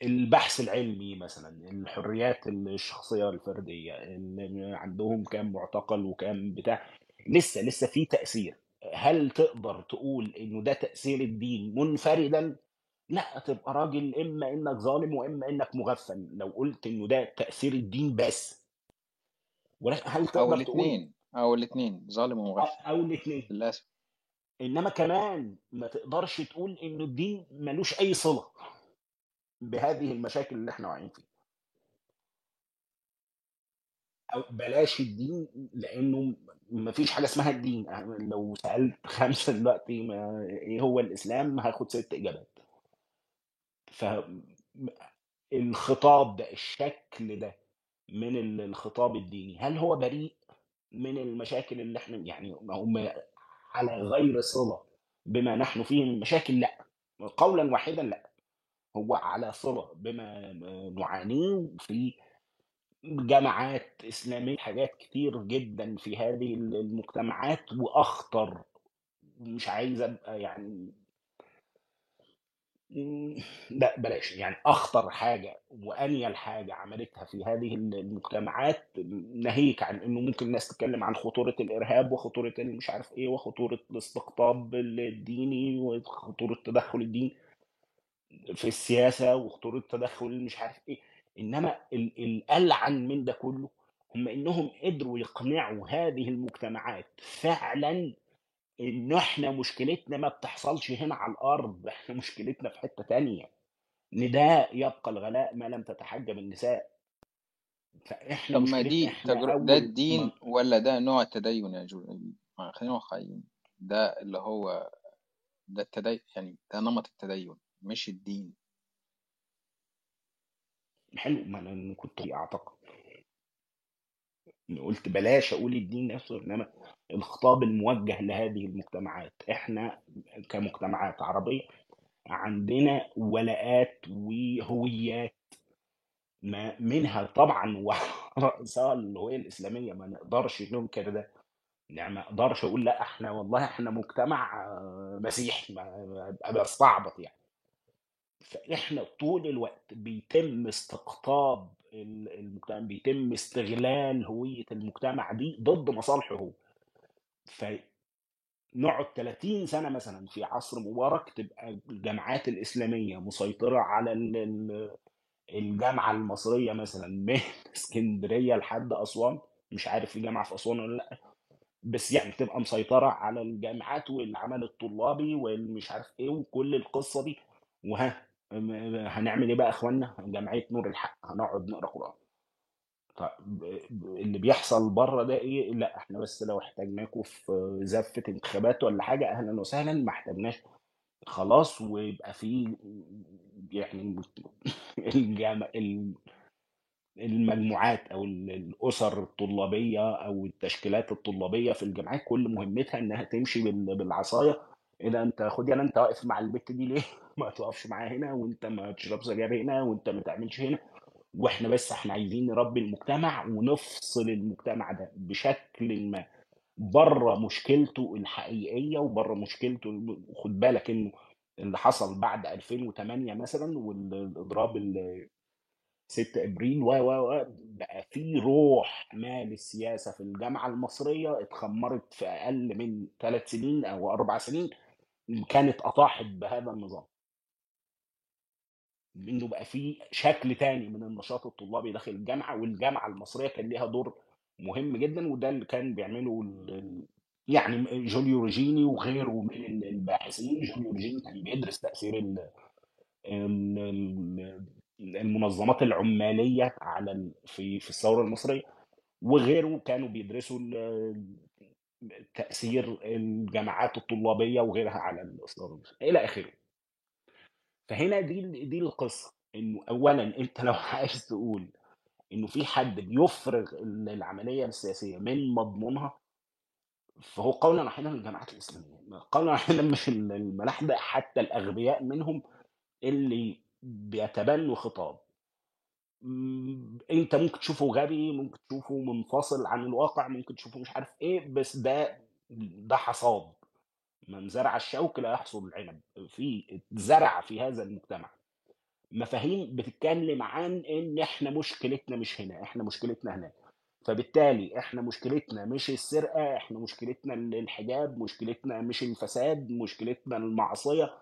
البحث العلمي مثلا الحريات الشخصية الفردية اللي عندهم كام معتقل وكام بتاع لسه لسه في تأثير. هل تقدر تقول إنه ده تأثير الدين منفردا؟ لا تبقى راجل إما إنك ظالم وإما إنك مغفل. لو قلت إنه ده تأثير الدين بس. ولكن هل أو تقدر تقول؟ الاثنين أو الاثنين ظالم ومغفل. أو الاثنين للأسف. إنما كمان ما تقدرش تقول انه الدين ملوش أي صلة بهذه المشاكل اللي إحنا واقعين فيها. أو بلاش الدين لأنه ما فيش حاجة اسمها الدين. لو سألت خمسة دلوقتي ما إيه هو الإسلام هاخد ست إجابات. فالخطاب ده الشكل ده من ال- الخطاب الديني هل هو بريء من المشاكل اللي إحنا يعني هم على غير صلة بما نحن فيه من مشاكل؟ لأ قولا واحدا لأ هو على صلة بما نعانيه في جماعات إسلامية حاجات كتير جدا في هذه المجتمعات وأخطر مش عايز أبقى يعني لا بلاش. يعني أخطر حاجة وأنيل حاجة عملتها في هذه المجتمعات ناهيك عن إنه ممكن الناس تتكلم عن خطورة الإرهاب وخطورة مش عارف إيه وخطورة الاستقطاب الديني وخطورة تدخل الدين في السياسة وخطورة تدخل مش عارف إيه. إنما ال- الألعن من ده كله هم إنهم قدروا يقنعوا هذه المجتمعات فعلا إن إحنا مشكلتنا ما بتحصلش هنا على الأرض إحنا مشكلتنا في حتة تانية. نداء يبقى الغلاء ما لم تتحجب النساء. فإحنا طب ما دي إحنا تجر... ده الدين ما ولا ده نوع التدين يا جو خلينا واقعيين. ده اللي هو ده التدين يعني ده نمط التدين مش الدين. حلو ما أنا كنت أعتقد. قلت بلاش أقول الدين نفسه إنما الخطاب الموجه لهذه المجتمعات. إحنا كمجتمعات عربية عندنا ولاءات وهويات ما منها طبعا ورأسها الهوية الإسلامية. ما نقدرش ننكر ده. يعني ما أقدرش أقول لا إحنا والله إحنا مجتمع آه، مسيحي ما بستعبط يعني. فإحنا طول الوقت بيتم استقطاب ال- المجتمع بيتم استغلال هوية المجتمع دي ضد مصالحه هو. فنقعد 30 سنة مثلا في عصر مبارك تبقى الجامعات الإسلامية مسيطرة على ال- ال- الجامعة المصرية مثلا من اسكندرية لحد أسوان. مش عارف في جامعة في أسوان ولا لأ. بس يعني تبقى مسيطرة على الجامعات والعمل الطلابي والمش عارف إيه وكل القصة دي. وها هنعمل إيه بقى يا إخوانا؟ جمعيه نور الحق. هنقعد نقرأ قرآن. طيب ب- اللي بيحصل بره ده إيه؟ لأ إحنا بس لو احتاجناكم في زفة انتخابات ولا حاجة أهلا وسهلا ما احتاجناش. خلاص ويبقى في يعني الجامع المجموعات أو ال- الأسر الطلابية أو التشكيلات الطلابية في الجامعات كل مهمتها إنها تمشي بال- بالعصاية. اذا أنت خد يلا أنت واقف مع البت دي ليه؟ ما تقفش معاها هنا وأنت ما تشرب سجاير هنا وأنت ما تعملش هنا. وإحنا بس إحنا عايزين نربي المجتمع ونفصل المجتمع ده بشكل ما. بره مشكلته الحقيقية وبره مشكلته خد بالك انه اللي حصل بعد 2008 مثلا والإضراب ال 6 ابريل و و بقى في روح ما للسياسه في الجامعة المصرية اتخمرت في أقل من ثلاث سنين أو أربع سنين كانت أطاحت بهذا النظام. إنه بقى في شكل تاني من النشاط الطلابي داخل الجامعة والجامعة المصرية كان ليها دور مهم جدا وده اللي كان بيعمله يعني جوليو روجيني وغيره من الباحثين. جوليو روجيني كان بيدرس تأثير ال- ال- ال- المنظمات العمالية على في في الثورة المصرية وغيره كانوا بيدرسوا تأثير الجامعات الطلابية وغيرها على المصرية. إلى آخره. فهنا دي دي القصة إنه اولا أنت لو عايز تقول إنه في حد بيفرغ ال- العملية السياسية من مضمونها فهو قولا واحدا الجماعات الإسلامية قولا واحدا مش ال- الملاحده حتى الأغبياء منهم اللي بيتبنوا خطاب. أنت ممكن تشوفه غبي ممكن تشوفه منفصل عن الواقع ممكن تشوفه مش عارف إيه بس ده ده حصاد. من زرع الشوك لا يحصد العنب. في زرع في هذا المجتمع. مفاهيم بتتكلم عن إن إحنا مشكلتنا مش هنا إحنا مشكلتنا هناك. فبالتالي إحنا مشكلتنا مش السرقة إحنا مشكلتنا الحجاب مشكلتنا مش الفساد مشكلتنا المعصية.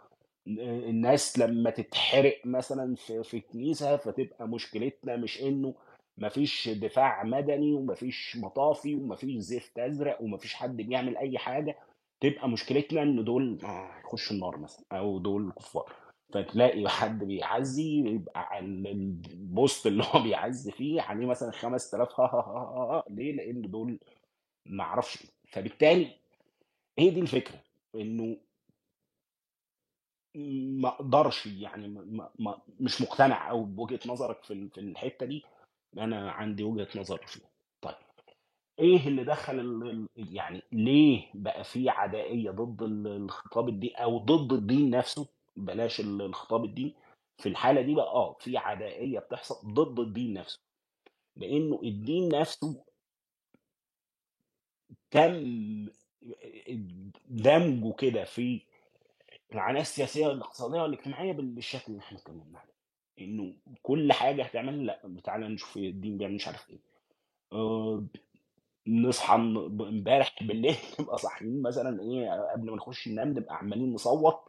الناس لما تتحرق مثلا في في كنيسه فتبقى مشكلتنا مش إنه مفيش دفاع مدني ومفيش مطافي ومفيش زفت أزرق ومفيش حد بيعمل أي حاجة. تبقى مشكلتنا إن دول هيخشوا النار مثلا أو دول كفار فتلاقي حد بيعزي يبقى البوست اللي هو بيعزي فيه عليه مثلا 5000 ها ها ها ها ليه؟ لأن دول ما أعرفش. فبالتالي هي دي الفكرة إنه ما أقدرش يعني ما ما مش مقتنع أو بوجهة نظرك في ال- في الحتة دي أنا عندي وجهة نظر فيها إيه اللي دخل يعني ليه بقى في عدائية ضد ال- الخطاب الديني أو ضد الدين نفسه؟ بلاش ال- الخطاب الديني. في الحالة دي بقى آه في عدائية بتحصل ضد الدين نفسه. لأنه الدين نفسه تم دمجه كده في العناصر السياسيه والاقتصاديه والاجتماعيه بالشكل اللي إحنا اتكلمنا عليه إنه كل حاجة هتعمل لأ تعالى نشوف الدين بيعمل مش عارف إيه. آه، نصحى امبارح بالليل نبقى صاحيين مثلا إيه قبل ما نخش ننام نبقى عمالين نصوت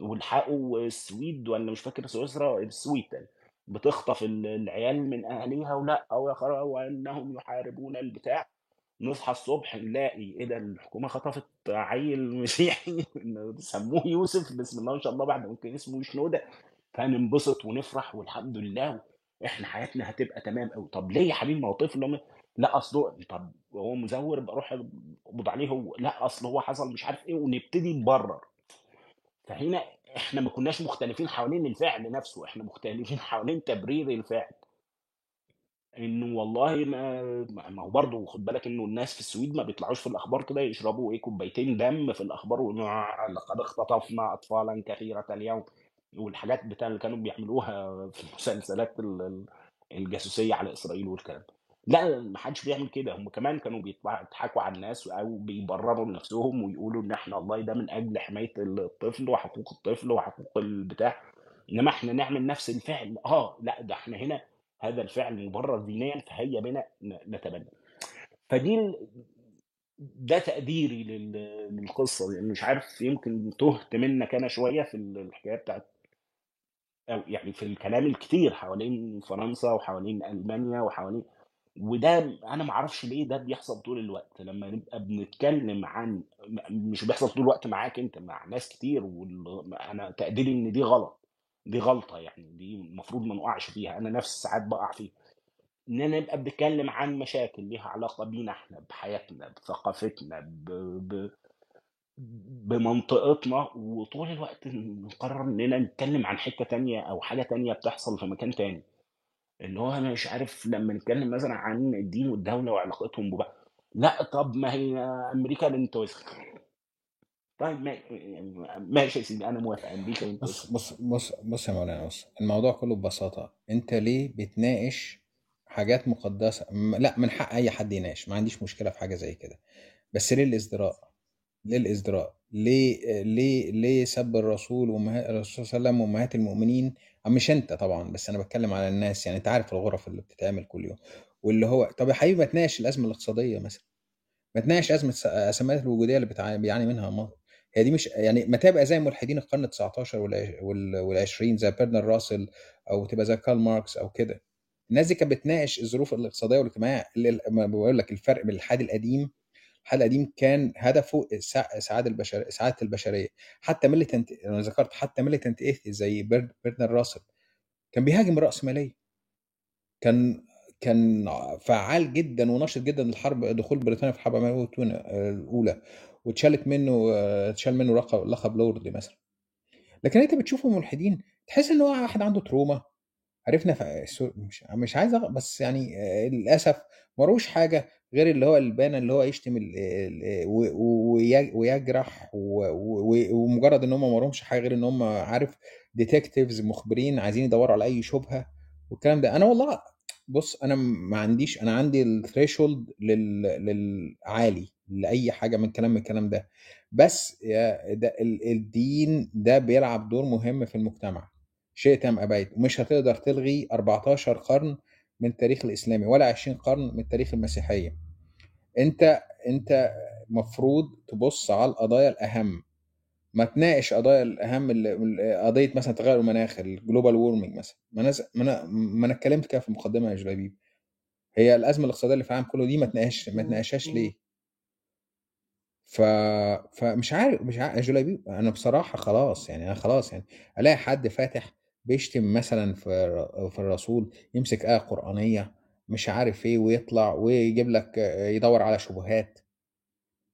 والحقوا السويد ولا مش فاكر سويسرا السويد بتخطف ال- العيال من اهاليها ولأ أو يا وأنهم يحاربون البتاع. نصحى الصبح نلاقي إيه ده الحكومة خطفت عيل مسيحي سموه يوسف بسم الله ما شاء الله بعد ممكن اسمه شنودة. فننبسط ونفرح والحمد لله إحنا حياتنا هتبقى تمام قوي طب ليه يا حبيبي ما هو طفل؟ لا اصله طب هو مزور بروح اقبض عليه هو لا أصل هو حصل مش عارف إيه ونبتدي نبرر. فهنا إحنا ما كناش مختلفين حوالين الفعل نفسه إحنا مختلفين حوالين تبرير الفعل. إنه والله ما ما هو برضه خد بالك إنه الناس في السويد ما بيطلعوش في الأخبار كده يشربوا إيه كوبايتين دم في الأخبار لقد اختطفنا اطفالا كثيرة اليوم. والحاجات بتاع اللي كانوا بيعملوها في مسلسلات ال- ال- الجاسوسية على إسرائيل والكلام ده. لا ما حدش بيعمل كده. هم كمان كانوا بيطلعوا يضحكوا على الناس أو بيبرروا لنفسهم ويقولوا إن إحنا والله ده من أجل حماية الطفل وحقوق الطفل وحقوق البتاع. إنما إحنا نعمل نفس الفعل. آه لا ده إحنا هنا هذا الفعل مبرر دينيا فهيا بنا نتبنى. فدي ده تقديري لل- للقصة. يعني مش عارف يمكن تهت منك أنا شوية في الحكاية بتاعت أو يعني في الكلام الكتير حوالين فرنسا وحوالين ألمانيا وحوالين وده أنا ما أعرفش ليه ده بيحصل طول الوقت لما نبقى بنتكلم عن مش بيحصل طول الوقت معاك أنت مع ناس كتير وال... أنا تقديري إن دي غلط دي غلطة يعني دي المفروض ما نقعش فيها أنا نفس ساعات بقع فيها. اننا نبقى بنتكلم عن مشاكل ليها علاقة بينا إحنا بحياتنا بثقافتنا ب... ب... بمنطقتنا وطول الوقت نقرر إننا نتكلم عن حتة تانية أو حاجة تانية بتحصل في مكان تاني. اللي هو أنا مش عارف لما نتكلم مثلا عن الدين والدولة وعلاقتهم ببعض لا طب ما هي أمريكا بنت وسخ طيب ما- ماشي يا سيدي أنا موافق أمريكا بص بص بص بص يا مولانا بص الموضوع كله ببساطة. أنت ليه بتناقش حاجات مقدسة؟ م- لا من حق أي حد يناقش ما عنديش مشكلة في حاجة زي كده. بس ليه الازدراء ليه الازدراء ليه ليه ليه سب الرسول وأمها- الرسول صلى الله عليه وسلم وأمهات المؤمنين؟ مش أنت طبعا بس أنا بتكلم على الناس يعني أنت عارف الغرف اللي بتتعمل كل يوم. واللي هو طب يا حبيبي ما تناقش الأزمة الاقتصادية مثلا. ما تناقش أزمة الازمات الوجودية اللي بيعاني منها مصر هي دي مش يعني ما تبقى زي ملحدين القرن ال 19 وال 20 زي بيرنر راسل أو تبقى زي كارل ماركس أو كده. الناس دي كانت بتناقش الظروف الاقتصادية والاجتماعية. اللي بقول لك الفرق بين الحاد القديم الحاد القديم كان هدفه اسعاد البشر اسعاده البشرية. حتى militant أنا ذكرت حتى militant atheist زي بيرن- برنارد راسل كان بيهاجم الراسماليه كان كان فعال جدا وناشط جدا للحرب دخول بريطانيا في الحرب العالميه الأولى واتشالت منه اتشال منه لقب لقب لورد مثلا. لكن أنت بتشوفه ملحدين تحس إن هو واحد عنده trauma. عرفنا مش مش عايز. بس يعني آه، للأسف ملوش حاجة. غير اللي هو البانه اللي هو يشتم ويجرح. ومجرد إن هم ما لهمش حاجة غير إن هم عارف detectives مخبرين عايزين يدوروا على أي شبهة والكلام ده. أنا والله بص أنا ما عنديش أنا عندي ال threshold لل... للعالي لأي حاجة من كلام من الكلام ده. بس ده ال- الدين ده بيلعب دور مهم في المجتمع. شئت ام ابيت ومش هتقدر تلغي 14 قرن من التاريخ الإسلامي ولا 20 قرن من التاريخ المسيحية. أنت أنت مفروض تبص على القضايا الأهم. ما تناقش قضايا الأهم قضية مثلا تغير المناخ ال global warming مثلا. ما أنا ما أنا اتكلمت كده في المقدمة يا جلابيب هي الأزمة الاقتصادية اللي في العالم كله دي ما تناقش ما تناقشهاش ليه؟ ف... فمش عارف مش عارف جلابيب أنا بصراحة خلاص يعني أنا خلاص يعني ألاقي حد فاتح بيشتم مثلا في الرسول يمسك آية قرآنية مش عارف إيه ويطلع ويجيب لك يدور على شبهات.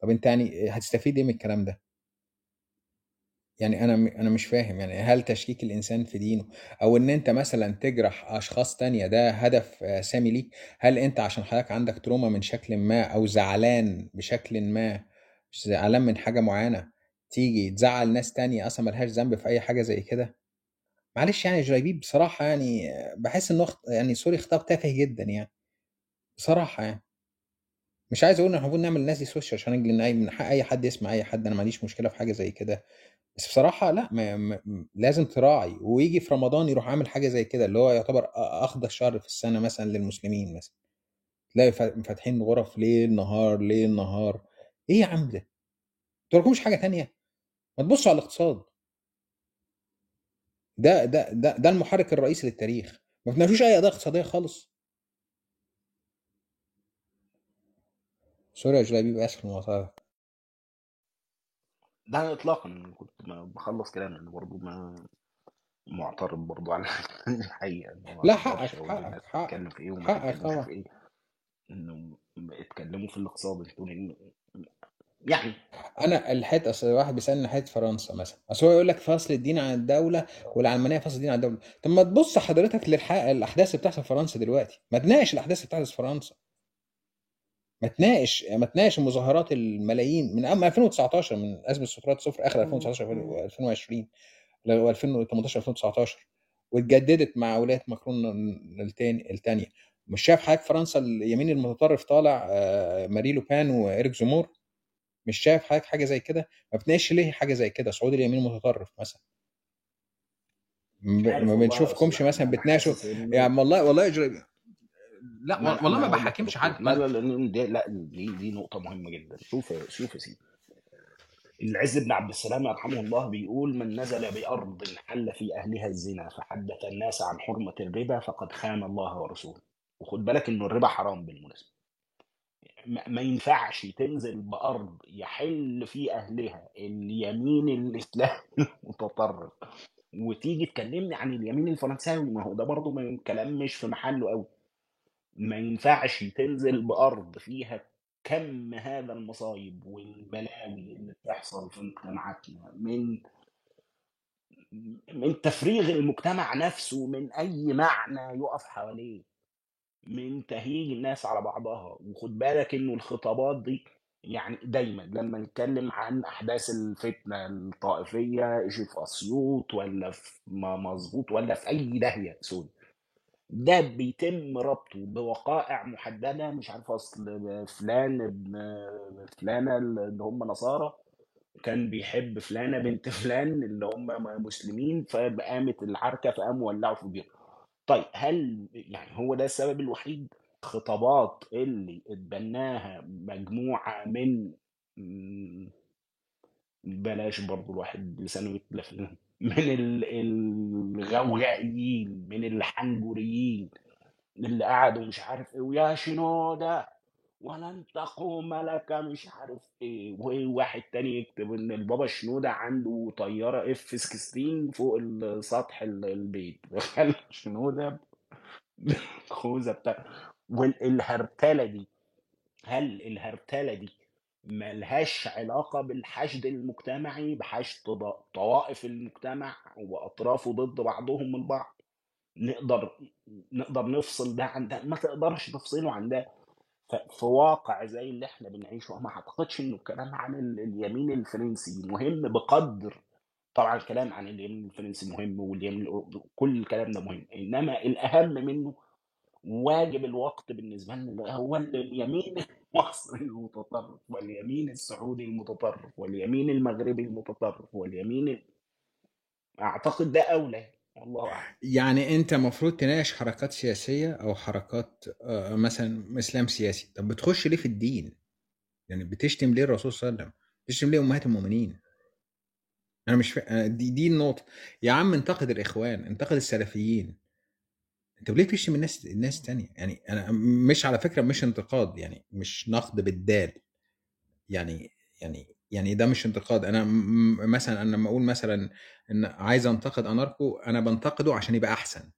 طب أنت يعني هتستفيد إيه من الكلام ده؟ يعني أنا أنا مش فاهم يعني هل تشكيك الإنسان في دينه أو إن أنت مثلا تجرح أشخاص تانية ده هدف آه، سامي ليك؟ هل أنت عشان حضرتك عندك trauma من شكل ما أو زعلان بشكل ما زعلان من حاجة معينة تيجي تزعل ناس تانية أصلا ملهاش ذنب في أي حاجة زي كده؟ معلش يعني جلابيب بصراحة يعني بحس إنه يعني sorry خطاب تافه جدا يعني. بصراحة يعني. مش عايز إن إحنا المفروض نعمل الناس دي social عشان من أي من حق أي حد يسمع أي حد أنا ما عنديش مشكلة في حاجة زي كده. بس بصراحة لأ ما ما لازم تراعي ويجي في رمضان يروح عامل حاجة زي كده اللي هو يعتبر افضل شهر في السنة مثلا للمسلمين مثلا. تلاقي فا- فاتحين غرف ليل نهار ليل نهار. إيه يا عم ده؟ لكمش حاجة تانية؟ ما تبصوا على الاقتصاد. ده ده ده ده المحرك الرئيسي للتاريخ. ما بتناقشوش أي قضيه اقتصاديه خالص. سوري يا جلابيب آسف المقاطعه ده اطلاقا. كنت بخلص كلام لأن برضه ما معترض برضه على الحقيقة لا حقك حقك حقك وما حقك تتكلمش طبعا. إيه. إنه اتكلموا في الاقتصاد أنتوا يعني. أنا الحته أصل واحد بيسألني حتة فرنسا مثلا أصل هو يقول لك فصل الدين عن الدولة والعلمانية فصل الدين عن الدولة. طب ما تبص حضرتك للحق الأحداث اللي بتحصل في فرنسا دلوقتي. ما تناقش الأحداث اللي بتحصل في فرنسا. ما تناقش ما تناقش مظاهرات الملايين من أم 2019 من أزمة سترات صفر آخر 2019 2020 ل 2018 2019 واتجددت مع ولايه ماكرون التاني الثانية مش شايف حضرتك فرنسا اليمين المتطرف طالع آه، ماري لوبان وإيريك زمور؟ مش شايف حضرتك حاجة زي كده؟ ما بتناقش ليه حاجة زي كده؟ صعود اليمين المتطرف مثلا. ما بنشوفكمش مثلا بتناقشوا يعني والله والله يا جري- لا والله ما بحاكمش حد. لا لا لأن دي لا دي دي نقطة مهمة جدا. شوف شوف يا سيدي. العز بن عبد السلام يرحمه الله بيقول من نزل بأرض حل في أهلها الزنا فحدث الناس عن حرمة الربا فقد خان الله ورسوله. وخد بالك إنه الربا حرام بالمناسبة. ما ينفعش تنزل بأرض يحل في أهلها. اليمين الإسلامي المتطرف. وتيجي تكلمني عن اليمين الفرنساوي ما هو ده برضه ما- كلام مش في محله قوي ما ينفعش تنزل بأرض فيها كم هذا المصايب والبلاوي اللي بتحصل في مجتمعاتنا. من من تفريغ المجتمع نفسه من أي معنى يقف حواليه. من تهيج الناس على بعضها وخد بالك إنه الخطابات دي يعني دايما لما نتكلم عن أحداث الفتنة الطائفية إشي في أسيوط ولا في مظبوط ولا في أي داهية سوري. ده بيتم ربطه بوقائع محددة مش عارف أصل فلان ابن فلانة اللي هم نصارى كان بيحب فلانة بنت فلان اللي هم مسلمين فقامت العركة فقاموا ولعوا في بيوت طيب هل يعني هو ده السبب الوحيد خطابات اللي اتبناها مجموعة من بلاش برضو الواحد لسانه يتلف من ال- الغوغائيين من الحنجريين اللي قعدوا مش عارف إيه ويا شنودة ولن تقوم لك مش عارف إيه. وواحد تاني يكتب إن البابا شنودة عنده طيارة اف 16 فوق سطح ال- البيت. تخيل شنودة بالخوذة بتاع والهرتلة دي هل الهرتلة دي ملهاش علاقة بالحشد المجتمعي بحشد طوائف المجتمع وأطرافه ضد بعضهم البعض؟ نقدر نقدر نفصل ده عن ده؟ ما تقدرش تفصله عن ده. في واقع زي اللي إحنا بنعيشه. ما اعتقدش انه الكلام عن ال- اليمين الفرنسي مهم بقدر. طبعا الكلام عن اليمين الفرنسي مهم واليمين كل الكلام ده مهم. إنما الأهم منه واجب الوقت بالنسبة لنا هو اليمين المصري المتطرف واليمين السعودي المتطرف واليمين المغربي المتطرف واليمين ال- أعتقد ده أولى. والله أعلم. يعني أنت المفروض تناقش حركات سياسية أو حركات آه، مثلا إسلام سياسي. طب بتخش ليه في الدين؟ يعني بتشتم ليه الرسول صلى الله عليه وسلم؟ بتشتم ليه أمهات المؤمنين؟ أنا مش فا... دي دي النقطة. يا عم انتقد الإخوان انتقد السلفيين. انت ليه بتشتم الناس الناس تانية؟ يعني أنا مش على فكرة مش انتقاد يعني مش نقد بالدال. يعني يعني يعني ده مش انتقاد. أنا مثلا أنا لما أقول مثلا إن عايز أنتقد أناركو أنا بنتقده عشان يبقى أحسن.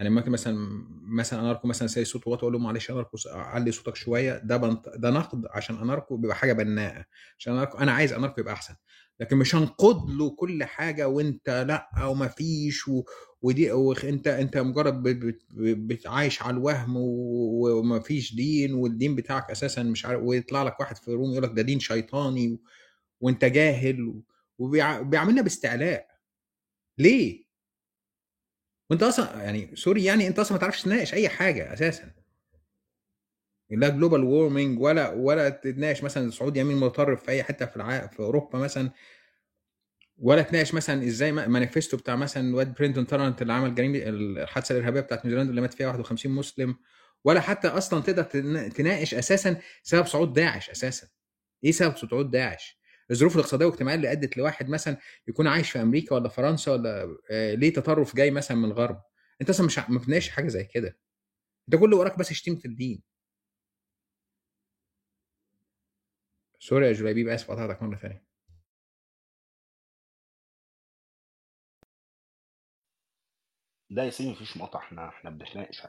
يعني ممكن مثلا مثلا اناركو مثلا ساي صوت واطي أقول له معلش اناركو علي صوتك شوية ده بنت... ده نقد عشان اناركو بيبقى حاجة بناءة عشان اناركو أنا عايز اناركو يبقى أحسن لكن مش هنقد له كل حاجة وأنت لأ وما فيش و... ودي وانت انت مجرد بت... بت... بت... عايش على الوهم. وما فيش دين والدين بتاعك أساسا مش عارف ويطلع لك واحد في room يقول لك ده دين شيطاني و... وأنت جاهل و... وبيعاملنا باستعلاء ليه؟ وانت أصلا يعني sorry يعني انت أصلا ما تعرفش تناقش اي حاجة أساسا. لا global warming ولا ولا تناقش مثلا الصعود يمين متطرف في أي حتة في الع... في أوروبا مثلا. ولا تناقش مثلا إزاي ما- مانيفستو بتاع مثلا الواد برينتون تارنت اللي عمل جريمة الحادثة الإرهابية بتاعت نيوزيلندا اللي مات فيها 51 مسلم. ولا حتى أصلا تقدر تنا- تناقش أساسا سبب صعود داعش أساسا. إيه سبب صعود داعش؟ الظروف الاقتصادية والاجتماعية اللي أدت لواحد مثلا يكون عايش في أمريكا ولا فرنسا ولا آه ليه تطرف جاي مثلا من الغرب؟ أنت أصلا مش ما بتناقش حاجة زي كده. أنت كل وراك بس شتيمه الدين. سوري يا جلابيب اسف قطعتك مرة ثانية ده يا سيدي مفيش مقطع إحنا إحنا بنتناقش.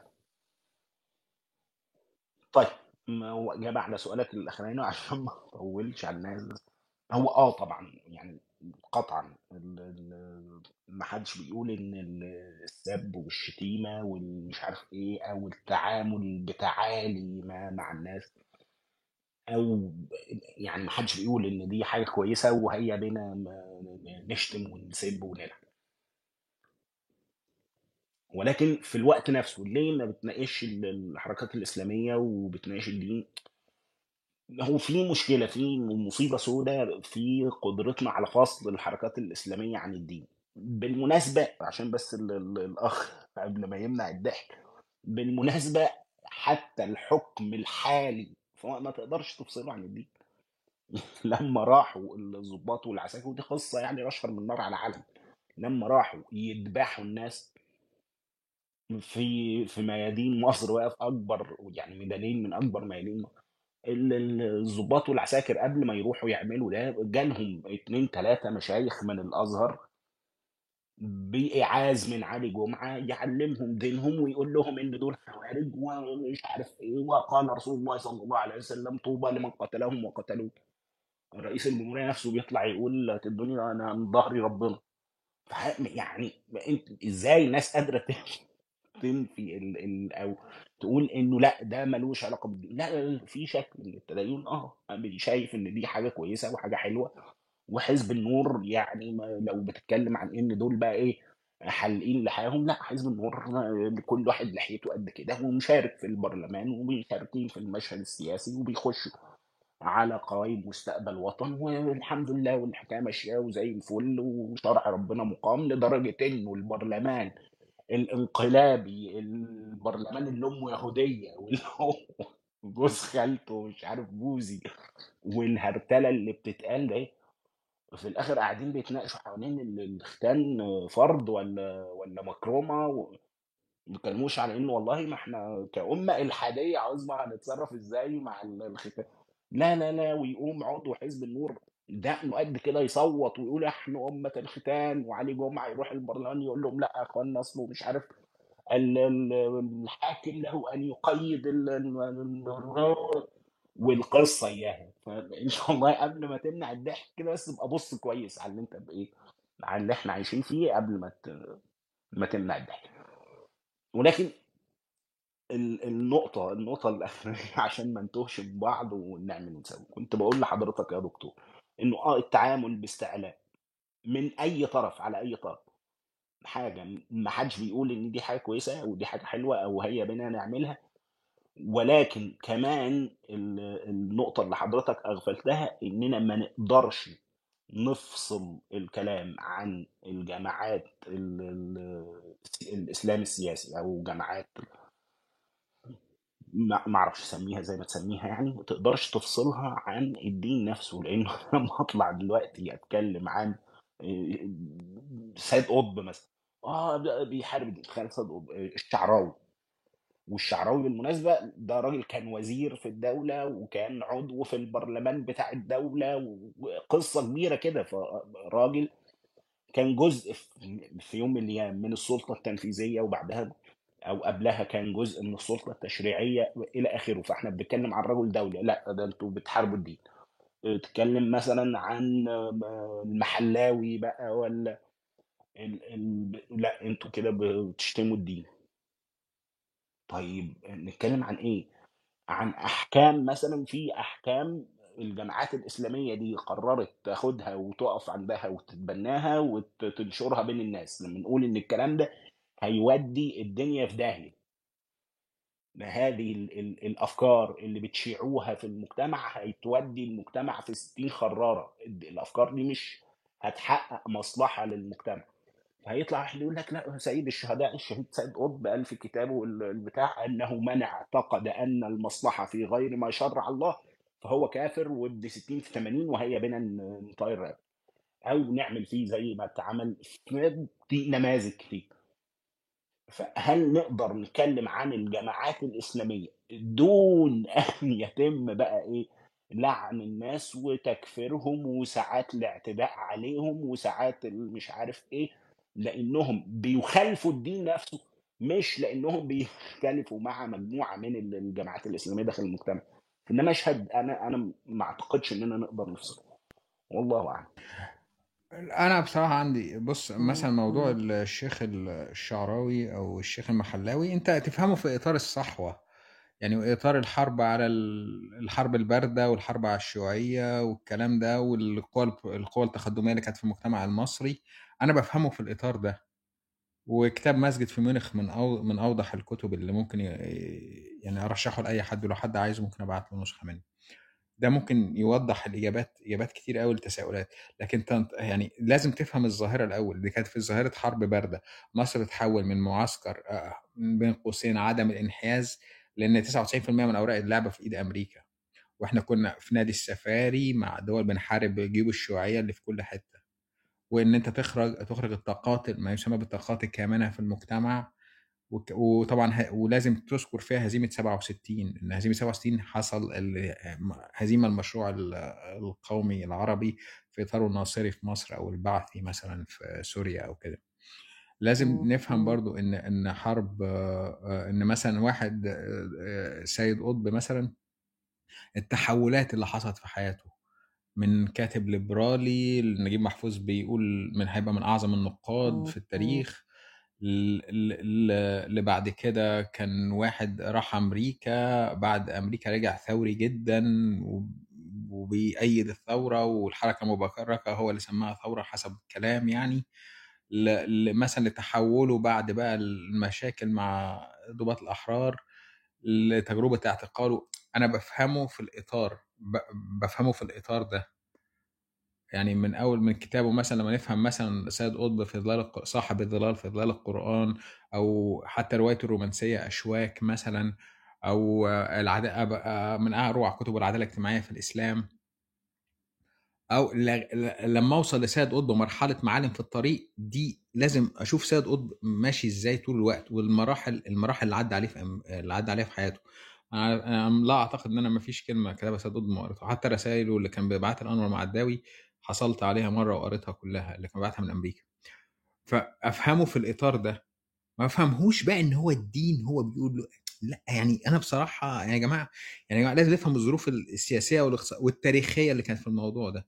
طيب إجابة على سؤالك الأخراني عشان ما أطولش على الناس. هو آه طبعا يعني قطعا ما حدش بيقول إن ال- السب والشتيمة والمش عارف إيه أو التعامل بتعالي مع الناس أو يعني ما حدش بيقول إن دي حاجة كويسة وهيا بينا نشتم ونسب ونلعب. ولكن في الوقت نفسه ليه ما بتناقش ال- الحركات الإسلامية وبتناقش الدين؟ هو في مشكلة في مصيبة سوداء في قدرتنا على فصل الحركات الإسلامية عن الدين. بالمناسبة عشان بس ال ال الأخ قبل ما يمنع الضحك بالمناسبة حتى الحكم الحالي ما تقدرش تفصله عن الدين لما راحوا الضباط والعساكر ودي قصة يعني أشهر من نار على علم لما راحوا يذبحوا الناس في في ميادين مصر واقف أكبر يعني ميدانين من أكبر ميادين مصر. ال- ال- الضباط والعساكر قبل ما يروحوا يعملوا ده جالهم اتنين تلاتة مشايخ من الأزهر بإعاز من علي جمعة يعلمهم دينهم ويقول لهم إن دول خوارج ومش عارف إيه وقال رسول الله صلى الله عليه وسلم طوبى لمن قتلهم وقتلوه. رئيس الجمهورية نفسه بيطلع يقول الدنيا أنا من ظهري ربنا. يعني أنت إزاي ناس قادرة تنفي ال ال أو تقول إنه لأ ده ملوش علاقة بالدين لا في شكل التدين آه شايف إن دي حاجة كويسة وحاجة حلوة وحزب النور يعني لو بتتكلم عن إن دول بقى إيه حالقين لحاهم لأ حزب النور كل واحد لحيته قد كده ومشارك في البرلمان وبيشاركين في المشهد السياسي وبيخشوا على قوائم مستقبل وطن والحمد لله والحكاية ماشية وزي الفل وشرع ربنا مقام لدرجة إنه البرلمان الانقلابي البرلمان اللي امه يهودية واللي هو جوز خالته مش عارف بوزي والهرتلة اللي بتتقال ده في الآخر قاعدين بيتناقشوا حوالين ال- الختان فرض ولا ولا مكرمة و- بيتكلموش على إنه والله ما إحنا كأمة إلحادية عظمى هنتصرف إزاي مع ال- الختان؟ لا لا لا ويقوم عضو حزب النور. دقنه قد كده يصوت ويقول إحنا أمة الختان وعلي جمعة يروح البرلمان يقول لهم لأ يا اخوانا اصله مش عارف ال- ال- الحاكم له أن يقيد ال- ال- ال- والقصة إياها. فإن شاء الله قبل ما تمنع الضحك كده بس أبقى بص كويس على اللي أنت بايه على اللي إحنا عايشين فيه قبل ما ما تمنع الضحك. ولكن ال- النقطة النقطة الأخرانية عشان ما نتوهش ببعض ونعمل نسوي كنت بقول لحضرتك يا دكتور إنه آه التعامل باستعلاء من أي طرف على أي طرف. حاجة ما حدش بيقول إن دي حاجة كويسة ودي حاجة حلوة أو هي بينا نعملها ولكن كمان ال- النقطة اللي حضرتك أغفلتها إننا ما نقدرش نفصل الكلام عن الجماعات ال- ال- الإسلام السياسي أو جماعات ما أعرفش اسميها زي ما تسميها يعني ما تقدرش تفصلها عن الدين نفسه لأنه لما أطلع دلوقتي أتكلم عن إيه، سيد قطب مثلا آه بيحارب الدين تخيل سيد قطب إيه، الشعراوي. والشعراوي بالمناسبة ده راجل كان وزير في الدولة وكان عضو في البرلمان بتاع الدولة وقصة كبيرة كده فراجل كان جزء في يوم من الأيام من السلطة التنفيذية وبعدها أو قبلها كان جزء من السلطة التشريعية إلى آخره. فإحنا بنتكلم عن رجل دولة. لا ده أنتوا بتحاربوا الدين. تتكلم مثلا عن المحلاوي بقى ولا ال... ال... لا أنتوا كده بتشتموا الدين. طيب نتكلم عن إيه؟ عن أحكام مثلا في أحكام الجماعات الإسلامية دي قررت تاخدها وتقف عندها وتتبناها وتنشرها بين الناس. لما نقول إن الكلام ده هيودي الدنيا في داهية. هذه ال- ال- الأفكار اللي بتشيعوها في المجتمع هتودي المجتمع في 60 خرارة. الأفكار دي مش هتحقق مصلحة للمجتمع. هيطلع واحد يقول لك لا سيد الشهداء الشهيد سيد قطب قال في كتابه ال- البتاع أنه من اعتقد أن المصلحة في غير ما شرع الله فهو كافر وابن 60 في 80 وهيا بنا نطير. أو نعمل فيه زي ما اتعمل في نماذج كتير. فهل نقدر نتكلم عن الجماعات الإسلامية دون أن يتم بقى إيه لعن الناس وتكفيرهم وساعات الاعتداء عليهم وساعات مش عارف إيه لأنهم بيخالفوا الدين نفسه مش لأنهم بيختلفوا مع مجموعة من ال- الجماعات الإسلامية داخل المجتمع. إنما أشهد أنا أنا ما أعتقدش إننا نقدر نفصل. والله أعلم. أنا بصراحة عندي بص مثلا موضوع الشيخ الشعراوي أو الشيخ المحلاوي أنت تفهمه في إطار الصحوة. يعني إطار الحرب على ال- الحرب الباردة والحرب على الشيوعية والكلام ده والقوى القوى التقدمية اللي كانت في المجتمع المصري أنا بفهمه في الإطار ده. وكتاب مسجد في ميونخ من أو من أوضح الكتب اللي ممكن ي- يعني أرشحه لأي حد ولو حد عايزه ممكن أبعت له نسخة منه. ده ممكن يوضح الإجابات إجابات كتير قوي للتساؤلات. لكن يعني لازم تفهم الظاهرة الأول. دي كانت في ظاهرة حرب باردة. مصر تحول من معسكر آه، بين قوسين عدم الإنحياز لأن 99% من أوراق اللعبة في إيد أمريكا. وإحنا كنا في نادي السفاري مع دول بنحارب جيوب الشيوعية اللي في كل حتة. وإن أنت تخرج تخرج الطاقات ما يسمى بالطاقات الكامنة في المجتمع وطبعا ولازم تذكر فيها هزيمة 67 إن هزيمة 67 حصل هزيمة المشروع ال- القومي العربي في اطاره الناصري في مصر أو البعثي مثلا في سوريا أو كده. لازم نفهم برضو إن إن حرب آه، إن مثلا واحد آه، آه، سيد قطب مثلا التحولات اللي حصلت في حياته من كاتب ليبرالي نجيب محفوظ بيقول من هيبقى من أعظم النقاد في التاريخ اللي بعد كده كان واحد راح أمريكا بعد أمريكا رجع ثوري جدا وب- وبيأيد الثورة والحركة المبكره هو اللي سماها ثورة حسب الكلام يعني. مثلا لتحوله بعد بقى المشاكل مع ضباط الأحرار لتجربة اعتقاله أنا بفهمه في الإطار بفهمه في الإطار ده. يعني من أول من كتابه مثلا لما نفهم مثلا سيد قطب في ظلال صاحب الظلال في ظلال القرآن أو حتى روايته الرومانسية أشواك مثلا أو العداء من اروع كتب العدالة الاجتماعية في الإسلام. أو لما أوصل لسيد قطب مرحلة معالم في الطريق دي لازم أشوف سيد قطب ماشي إزاي طول الوقت والمراحل المراحل اللي عدى عليه في اللي عدى عليها في حياته. أنا لا أعتقد إن أنا ما فيش كلمة كتبها سيد قطب ما حتى رسائله اللي كان بيبعتها لانور معداوي حصلت عليها مرة وقريتها كلها اللي كان بيبعتها من أمريكا. فأفهمه في الإطار ده ما افهمهوش بقى إن هو الدين هو بيقول له لأ يعني أنا بصراحة يعني يا جماعة يعني يا جماعة لازم نفهم الظروف السياسية والتاريخية اللي كانت في الموضوع ده.